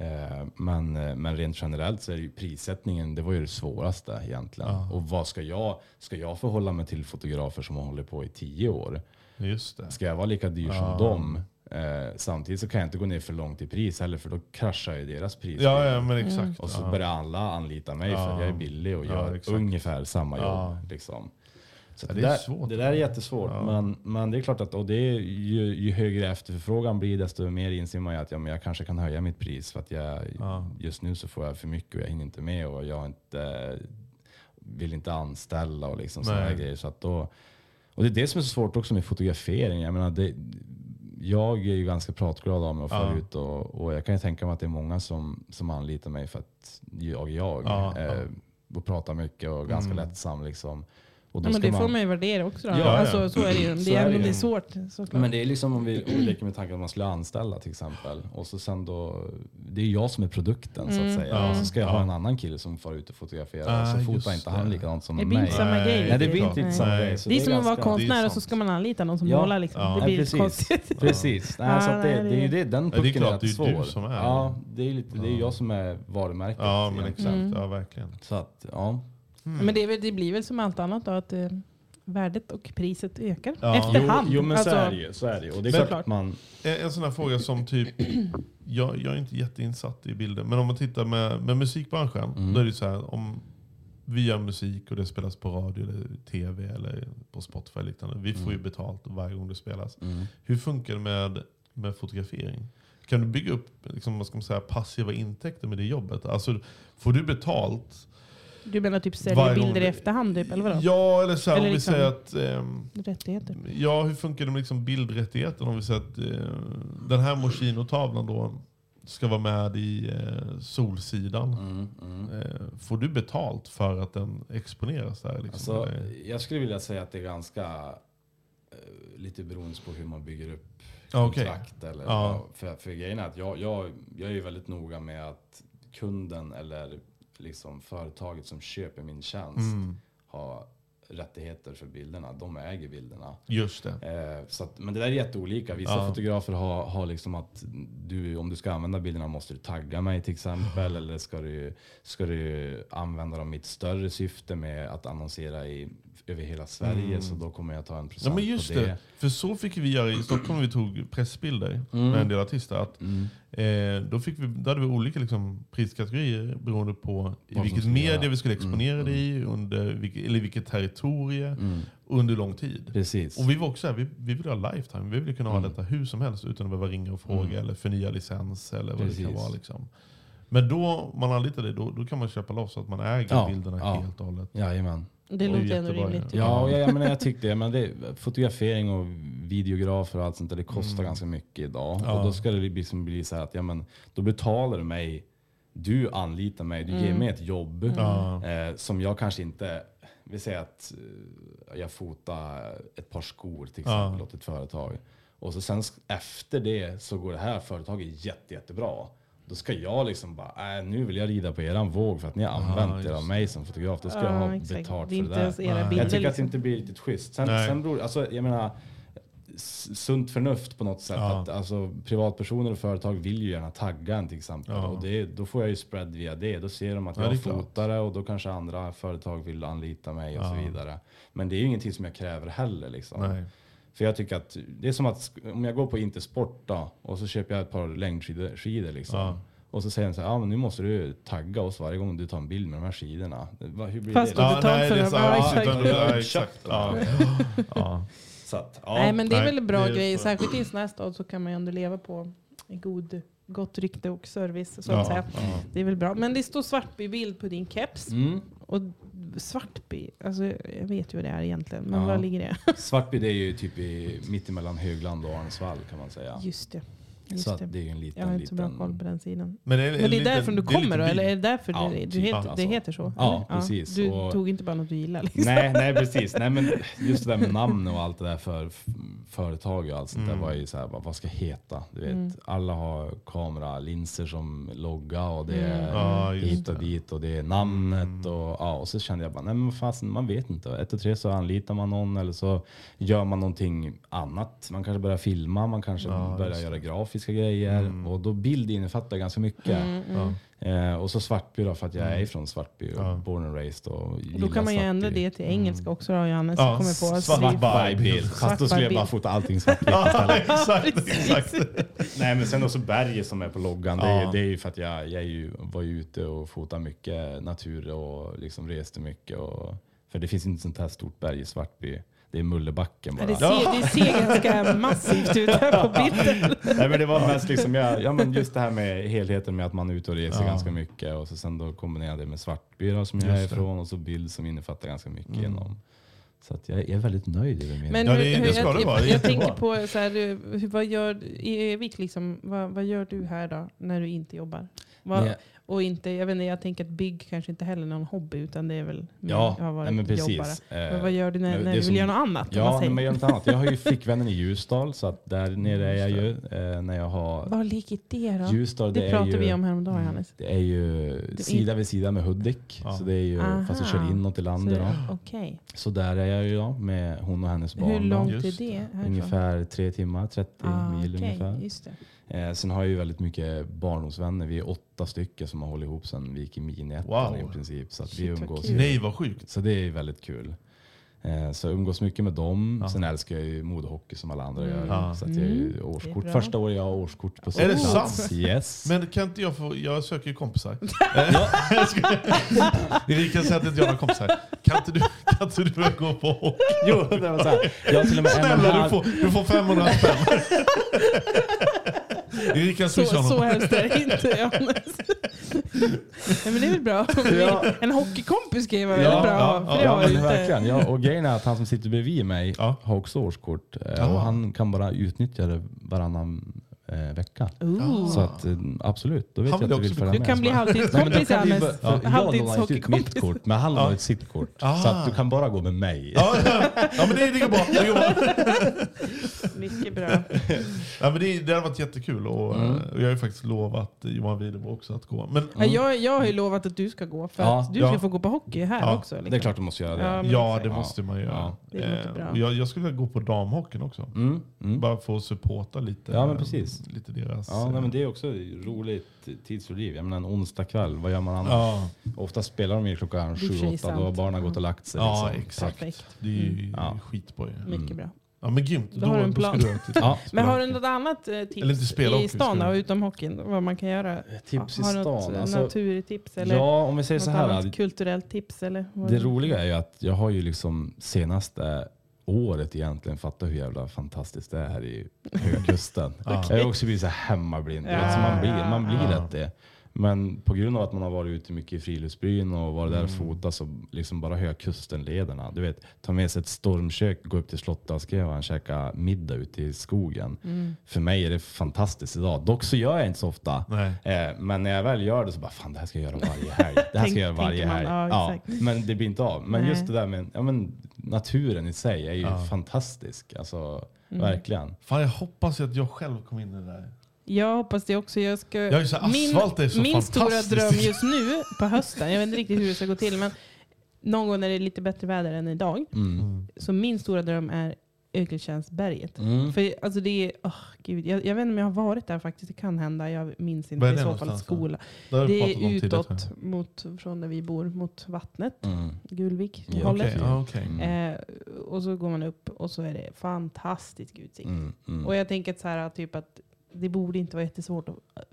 Eh, Men, eh, men rent generellt så är ju prissättningen, det var ju det svåraste egentligen. Ja. Och vad ska jag, ska jag förhålla mig till fotografer som har hållit på i tio år? Just det. Ska jag vara lika dyr Ja. som dem? Eh, samtidigt så kan jag inte gå ner för långt i pris heller för då kraschar ju deras pris. Ja, ja men exakt. Och så ja. börjar alla anlita mig för att jag är billig och gör ungefär samma jobb. Liksom. Så Ja, det, är där, svårt. det där är jättesvårt. Ja. Men, men det är klart att och det är ju, ju högre efterfrågan blir desto mer inser man ju att ja, men jag kanske kan höja mitt pris för att jag, Ja. just nu så får jag för mycket och jag hinner inte med och jag inte, vill inte anställa och liksom sådana grejer. Så att då, och det är det som är så svårt också med fotografering. Jag menar, det, jag är ju ganska pratglad av mig och Ja. ut och, och jag kan ju tänka mig att det är många som, som anlitar mig för att jag är jag. Ja, ja. eh, och pratar mycket och ganska Mm. lättsam. Liksom. Och då Ja, men ska det får man ju värdera också. Då. Ja, alltså, ja. Så är det ju. Det Så är, är det ju. det är svårt såklart. Men det är liksom om vi, leker med tanken att man skulle anställa till exempel. Och så sen då, det är jag som är produkten så att Mm. säga. Ja. Och så ska jag Ja. ha en annan kille som far ut och fotograferar. Ah, så fotar inte han det. likadant som Det blir mig. inte samma grej. Nej, det blir inte Nej. samma grej. Så det är som att vara konstnär det är och så ska man anlita någon som Ja. målar. Liksom. Ja. Det blir precis. konstigt. Precis. Nej, så att det, det är ju det, den det är pucken klart, rätt det är svår. du som är Ja, det är, lite, det är jag som är varumärket. Ja, men exakt. Mm. Ja, verkligen. Så att, ja. Men det, är väl, det blir väl som allt annat då, att eh, värdet och priset ökar Ja. efterhand. Jo, jo men Alltså, så är det ju. Så är det ju. Och det är Men- klart man... En, en sån här fråga som typ, jag, jag är inte jätteinsatt i bilden, men om man tittar med, med musikbranschen, Mm. då är det så här, om vi gör musik och det spelas på radio, eller tv eller på Spotify och liknande. Vi får ju betalt varje gång det spelas. Mm. Hur funkar det med, med fotografering? Kan du bygga upp liksom, vad ska man säga, passiva intäkter med det jobbet? Alltså, får du betalt? Du menar typ sälja Varje gång bilder i efterhand? Typ, eller vadå? Ja, eller så här, Eller om vi liksom- säger att ehm, Rättigheter? Ja, hur funkar det med liksom bildrättigheten? Om vi säger att eh, den här Moschino-tavlan då ska vara med i eh, Solsidan. Mm, mm. Eh, får du betalt för att den exponeras där? Liksom? Alltså, Eller- jag skulle vilja säga att det är ganska eh, lite beroende på hur man bygger upp Ja, okej. kontrakt. Eller, Ja. för, för grejen är att jag, jag, jag är ju väldigt noga med att kunden eller liksom företaget som köper min tjänst Mm, har rättigheter för bilderna. De äger bilderna. just det. Eh, så att, men det där är jätteolika. Vissa Ja. fotografer har, har liksom att du, om du ska använda bilderna måste du tagga mig till exempel. eller ska du, ska du använda dem i ett större syfte med att annonsera i, över hela Sverige. Mm. Så då kommer jag ta en Ja, procent men just det. det. För så fick vi göra i Stockholm när vi tog pressbilder Mm. med en del artister. Att, Mm. eh, då, fick vi, då hade vi olika liksom, priskategorier beroende på i vilket media vi skulle exponera Mm, det i, under vilket, eller vilket territorie, Mm. under lång tid. Precis. Och vi var också här, vi, vi ville ha lifetime. Vi ville kunna ha Mm. detta hur som helst utan att behöva ringa och fråga Mm. eller förnya licens eller vad det kan Precis. vara. Liksom. Men då man anlitar det, då, då kan man köpa loss så att man äger Ja, bilderna ja. helt och hållet. Jajamän. Det låter ändå rimligt. ja. tycker Ja, och jag. tyckte det. Men det, fotografering och videografer och allt sånt där, det kostar Mm. ganska mycket idag. Ja. Och då ska det liksom bli så här att ja, men, då betalar du mig, du anlitar mig, du ger Mm. mig ett jobb Ja. eh, som jag kanske inte, vi säger att eh, jag fotar ett par skor till Ja. exempel åt ett företag. Och så sen efter det så går det här företaget jätte, jättebra. Då ska jag liksom bara, äh, nu vill jag rida på eran våg för att ni har använt er av mig som fotograf. Då ska jag ha exakt. betalt det för det ens där. Jag tycker att det liksom. inte blir riktigt schysst. Sen, Nej. sen beror, alltså, jag menar, sunt förnuft på något sätt. Ja. Att, alltså, privatpersoner och företag vill ju gärna tagga en till exempel. Ja. Och det, då får jag ju spread via det. Då ser de att Ja, jag det är fotare och då kanske andra företag vill anlita mig och så vidare. Men det är ju ingenting som jag kräver heller. Liksom. Nej. För jag tycker att det är som att om jag går på Intersport då, och så köper jag ett par längdskidor skidor liksom. Ja. Och så säger de så här, ah, men nu måste du tagga oss varje gång du tar en bild med de här skidorna. Va, hur blir Fast det? Och då? betalt för det är så- Ja, ja, exakt. utan- ja, exakt. Köpt Ja. Ja. Så att, ja. Nej men det är Nej, väl en bra är grej. Särskilt i en sån här stad så kan man ju ändå leva på god, gott rykte och service. Så att Ja, säga. ja. Det är väl bra. Men det står Svartby-bild på din keps. Mm. Och Svartby, alltså jag vet ju vad det är egentligen. Men Ja. var ligger det? Svartby det är ju typ i, mitt emellan Högland och Arnäsvall kan man säga. Just det. Så Just att det. det är ju en liten, Jag har inte så bra liten... koll på den sidan. Men det är, Men det är därifrån du är kommer då? Eller är det därför Ja, det, typ, heter, alltså. det heter så? Ja, eller? precis. Du Och- tog inte bara något du gillar liksom. Nej, nej precis. Nej, men just det där med namn och allt det där för företag och allt sånt Mm. där var ju så här, vad ska heta? Du vet, Mm. alla har kameralinser som logga och det är Mm. Ja, just hit och dit och det är namnet Mm. och ja, och så kände jag bara, nej men fasen, man vet inte. Ett och tre så anlitar man någon eller så gör man någonting annat. Man kanske börjar filma, man kanske Ja, börjar göra grafiska grejer Mm. och då bild innefattar ganska mycket. Mm, mm. Eh, och så Svartby då, för att jag Mm. är från Svartby och Ja. born and raised. Och, Och då kan man ju ändra det till engelska också då Johannes. Ja, kommer på. svart- Så det- Svartby. Fast då skulle jag bara fota allting svartvitt Ja, exakt. exakt. Nej men sen också berget som är på loggan. Det, Ja. är, det är ju för att jag, jag är ju, var ju ute och fotade mycket natur och liksom reste mycket. Och, för det finns inte sånt här stort berg i Svartby. Det är Mullebacken Ja, bara. det, ser, det ser ganska massivt ut här på bilden. Nej, men det var mest liksom, jag, ja, men just det här med helheten med att man är ute och reser Ja. ganska mycket och så sen då kombinerade det med Svartby då, som jag är ifrån och så bild som innefattar ganska mycket Mm. genom. Så att jag, är väldigt nöjd över min... Men Ja, hur, det- det hur, ska jag, det vara. Jag, jag tänker på, så här, du, hur- vad gör i Evik, liksom, vad, vad gör du här då när du inte jobbar? Vad, Nej, och inte, jag, vet inte, jag tänker att bygg kanske inte heller är någon hobby, utan det är väl ja, jag har varit nej, men precis. jobbare. Eh, Men vad gör du när, när du vill som- göra något annat? Ja, nej, säger? men jag gör något annat. Jag har ju flickvännen i Ljusdal, så att där nere är jag ju. Eh, när jag har Vad ligger det då? Ljusdal, det det, pratade ju, vi om häromdagen, Mm. Hannes. det är ju sida vid sida med Hudik. Ja. Så det är ju, fast jag kör Aha. inåt i Så, landet. Då. Okej. Så där är jag ju då, med hon och hennes barn. Hur långt är Just det det. härifrån? Ungefär tre timmar, 30 Ah, mil okej, ungefär. Just det. Eh, sen har jag ju väldigt mycket barndomsvänner. Vi är åtta stycken som har hållit ihop sen vi gick i miniettan Wow. i princip. Så att Shit, vi umgås. Nej, vad sjukt. Så det är väldigt kul. Eh, så jag umgås mycket med dem. Ja. Sen älskar jag ju modehockey som alla andra Mm. gör. Ja. Så att jag är Mm, det är årskort. Första året jag har årskort på Är det sant? Yes. Men kan inte jag få, jag söker ju kompisar. Skojar. Erika säger att inte jag har några kompisar. Kan inte du, kan inte du gå på hockey? jo, det var så här. Jag till och med Snälla, du får, du får 500 spänn. Erika Så, swishar så honom. hemskt är det inte, Johannes. Nej, men det är väl bra. Ja. En hockeykompis kan ju vara Ja, väldigt bra. ja, för det Ja, har jag men ju inte. verkligen. Ja, och grejen är att han som sitter bredvid mig Ja. har också årskort. Eh, Ja. och han kan bara utnyttja det varannan eh, vecka. Ooh. Så att, eh, absolut, då vet Han jag vill att du vill också följa bli med. Du kan bli då halvtidskompis bör- ja, Jag inte ut mitt kort, men han har ett sitt kort. Ah. Så att du kan bara gå med mig. Ja, ja. ja men det, går bra. Det, går bra. Mycket bra. Ja, men det, det har varit jättekul och, Mm. och jag har ju faktiskt lovat Johan Widerbo också att gå. Men Ja, jag, jag har ju lovat att du ska gå för Ja, att du ska få gå på hockey här Ja, också. Liksom. Det är klart du måste göra det. Ja, det måste man göra. Ja, det Eh, jag, jag skulle vilja gå på damhockeyn också. Mm, mm. Bara få supporta lite. Ja, men precis. Lite deras... Ja, nej, eh, men det är också roligt tidsfördriv. Jag menar en onsdag kväll, vad gör man annars? ja, Ofta spelar de ju klockan sig 7-8, då har barnen Ja. gått och lagt sig. ja liksom. exakt. Perfekt. Det är ju Ja. skitbra ju. Mycket Mm. bra. Ja men grymt. Då har du en då plan. du Ja. Men har du något annat eh, Eller inte tips spela hockey, i stan då, utom hockeyn? Vad man kan göra? Tips i har du något stan? eh, Alltså, naturtips? Eller ja, om vi säger något så här. annat kulturellt tips? Eller vad- Det roliga är ju att jag har ju liksom senaste året egentligen fattat hur jävla fantastiskt det är här i Höga Kusten. Ja. Jag har också blivit så hemmablind. Ja, vet, så man blir, man blir ja. det. Men på grund av att man har varit ute mycket i friluftsbyn och varit där och Mm. fotat så liksom bara Höga Kusten-lederna. Du vet, ta med sig ett stormkök, gå upp till Slottasgrevan och käka middag ute i skogen. Mm. För mig är det fantastiskt idag. Dock så gör jag inte så ofta. Eh, men när jag väl gör det så bara, fan det här ska jag göra varje helg. Det här ska jag göra varje helg. ja, Ja, men det blir inte av. Men Nej. just det där med ja, men, naturen i sig är ju Ja. fantastisk. Alltså, Mm. Verkligen. Fan jag hoppas ju att jag själv kom in i det där. Jag hoppas det också. Jag ska, Ja, just asfalt är så min stora dröm just nu på hösten, jag vet inte riktigt hur det ska gå till, men någon gång när det är lite bättre väder än idag. Mm. Så min stora dröm är Ökeltjänstberget. Mm. För alltså det är, åh, gud, jag, jag vet inte om jag har varit där faktiskt. Det kan hända. Jag minns inte. I så fall skola. Vi Det är utåt mot, från där vi bor, mot vattnet. Mm. Gulvik Ja, hållet. Ja, okej. Mm. Eh, och så går man upp och så är det fantastisk utsikt. Mm. Mm. Och jag tänker att, så här, typ att det borde inte vara jättesvårt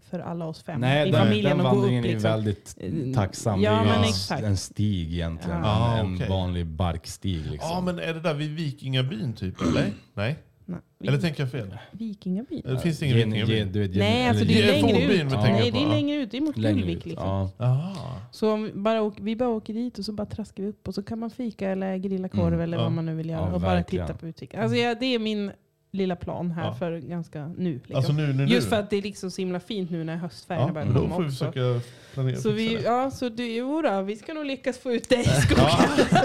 för alla oss fem Nej, i den, familjen den att gå upp. vandringen är Liksom. väldigt Eh, tacksam. ja, det är ju men en, exakt. en stig egentligen. Ja. En, Ah, en okej. vanlig barkstig. Liksom. Ja, men är det där vid Vikingabyn typ, eller? Nej? Nej, Eller tänker jag fel? Vikingabyn? Det finns ingen Gen- vet, gen- Nej, alltså det är längre ut. Ja. Nej, det är längre ut. Det är mot ut. Liksom. Ja. Så om vi bara åker, vi bara åker dit och så bara traskar vi upp och så kan man fika eller grilla korv Mm, eller ja. vad man nu vill göra. Ja, och bara verkligen. titta på utsikten. Alltså, ja, det är min lilla plan här Ja. för ganska nu. Liksom. Alltså nu, nu, Just nu. för att det är liksom så himla fint nu när höstfärgerna ja, börjar men då komma får vi också. försöka planera Så vi, det. ja, så det, jo då, vi ska nog lyckas få ut dig i skogen.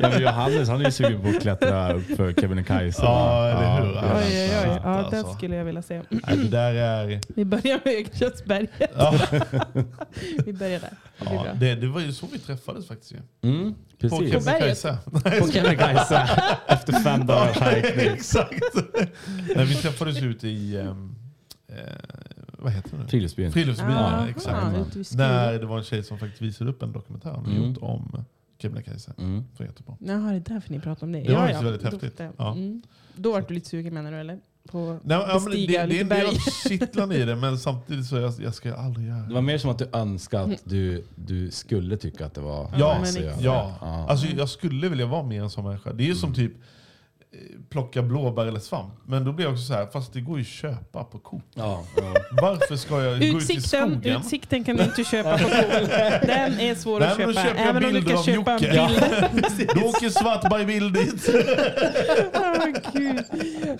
Ja, men Johannes han är ju sugen på att klättra upp för Kebnekaise. Ja, eller hur? det är Oj, oj, oj. Ja, Alltså. det skulle jag vilja se. Nej, det där är... Vi börjar med Ökenköttsberget. Ja, Vi börjar där. Det ja, det, det var ju så vi träffades faktiskt ju. Mm, På precis. berget. Kebnekaise. På Kebnekaise efter fem dagars hajkning. Exakt. Nej, vi träffades ut i... ehm, eh, vad heter det nu? Friluftsbyn. Friluftsbyn, ja, Aha, exakt. ute vid skogen. Där det var en tjej som faktiskt visade upp en dokumentär hon Mm. gjort om Kebnekaise. Mm. Från Göteborg. Jaha, det är därför ni pratar om det. Det var faktiskt väldigt häftigt. Då, Ja. mm. Då var du lite sugen menar du eller? På Nej, ja, men det, det är en del av kittlan i det, men samtidigt så jag, jag ska aldrig göra Det var mer som att du önskade att du, du skulle tycka att det var Ja. Ja, Ja. alltså jag skulle vilja vara mer en sån människa. Det är ju som typ plocka blåbär eller svamp. Men då blir jag också så här, fast det går ju att köpa på Coop. Ja, ja. Varför ska jag gå ut i Utsikten, skogen? utsikten kan du inte köpa på Coop. Den är svår Nej, att köpa. köper Även om du kan köpa en bild. Då åker Svartberg-bild dit.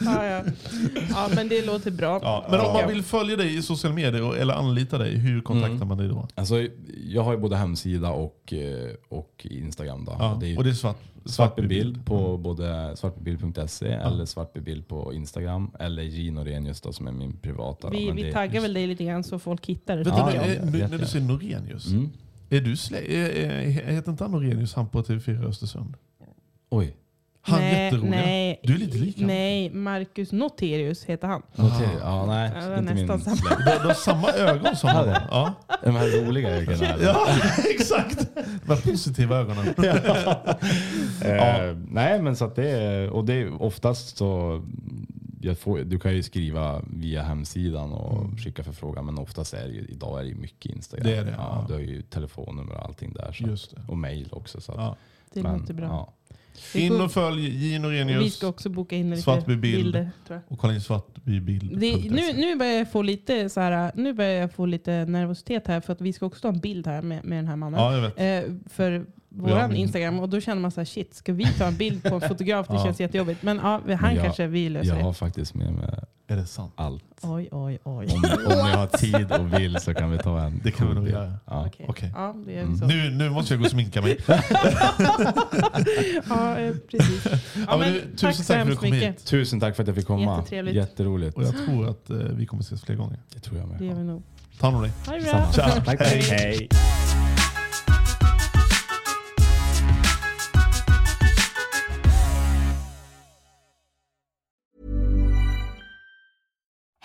Ja, ja. ja, men det låter bra. Ja, men om Ja. man vill följa dig i sociala medier eller anlita dig, hur kontaktar Mm. man dig då? Alltså, jag har ju både hemsida och, eh, och Instagram. Då. Ja, Och det är och det är svart, svartbebild på både svartbebild.se eller svartbebild på Instagram. Eller Gino Renius då, som är min privata. Vi, Men vi det- taggar väl dig lite grann så folk hittar det. Vet Ja, ja, eh, ja, nu, när du säger Norenius, Mm. är du slä, är, är, heter inte han Norenius, han på TV4 Östersund? Oj. Han nej, jätteroliga. nej, Du är lite lik han. Nej, Marcus Noterius heter han. Notera. Ja, nej. Ja, det var inte min nästan släkt. Du, du har samma ögon som Ja, det. Ja. De här roliga ögonen. ja, exakt. De här positiva ögonen. Eh, nej, men så att det är, och det är oftast så, jag får, du kan ju skriva via hemsidan och skicka förfrågan, men oftast är det ju, idag är det ju mycket Instagram. Det är det, ja, ja. Du har ju telefonnummer och allting där. Så. Just det. Och mail också. Så att, Ja. Det men, låter bra. Ja. In och följ J Och vi Norenius ska också boka in lite Svartby bild. bilder. Tror jag. och kolla in svartbybild. Det, nu, nu börjar jag få lite så här, nu börjar jag få lite nervositet här för att vi ska också ta en bild här med, med den här mannen. Ja, jag vet. Eh, för min- Instagram och då känner man så här, shit, ska vi ta en bild på en fotograf? Det Ja. känns jättejobbigt. Men ja, han jag- kanske vi löser Jag det. har faktiskt med mig Är det sant? allt. Oj, oj, oj. Om, om ni har tid och vill så kan vi ta en Det kan vi nog göra. Ja. Okej. Okej. Ja, det gör vi Mm. Nu, nu måste jag gå och sminka mig. Ja, eh, precis. Ja, Ja, men men du, tack tusen tack för att du kom mycket. hit. Tusen tack för att jag fick komma. Jättetrevligt. Jätteroligt. Och jag tror att eh, vi kommer ses fler gånger. Det tror jag med. Det gör vi nog. Ta hand om dig. Ha det bra. Hej. Hej.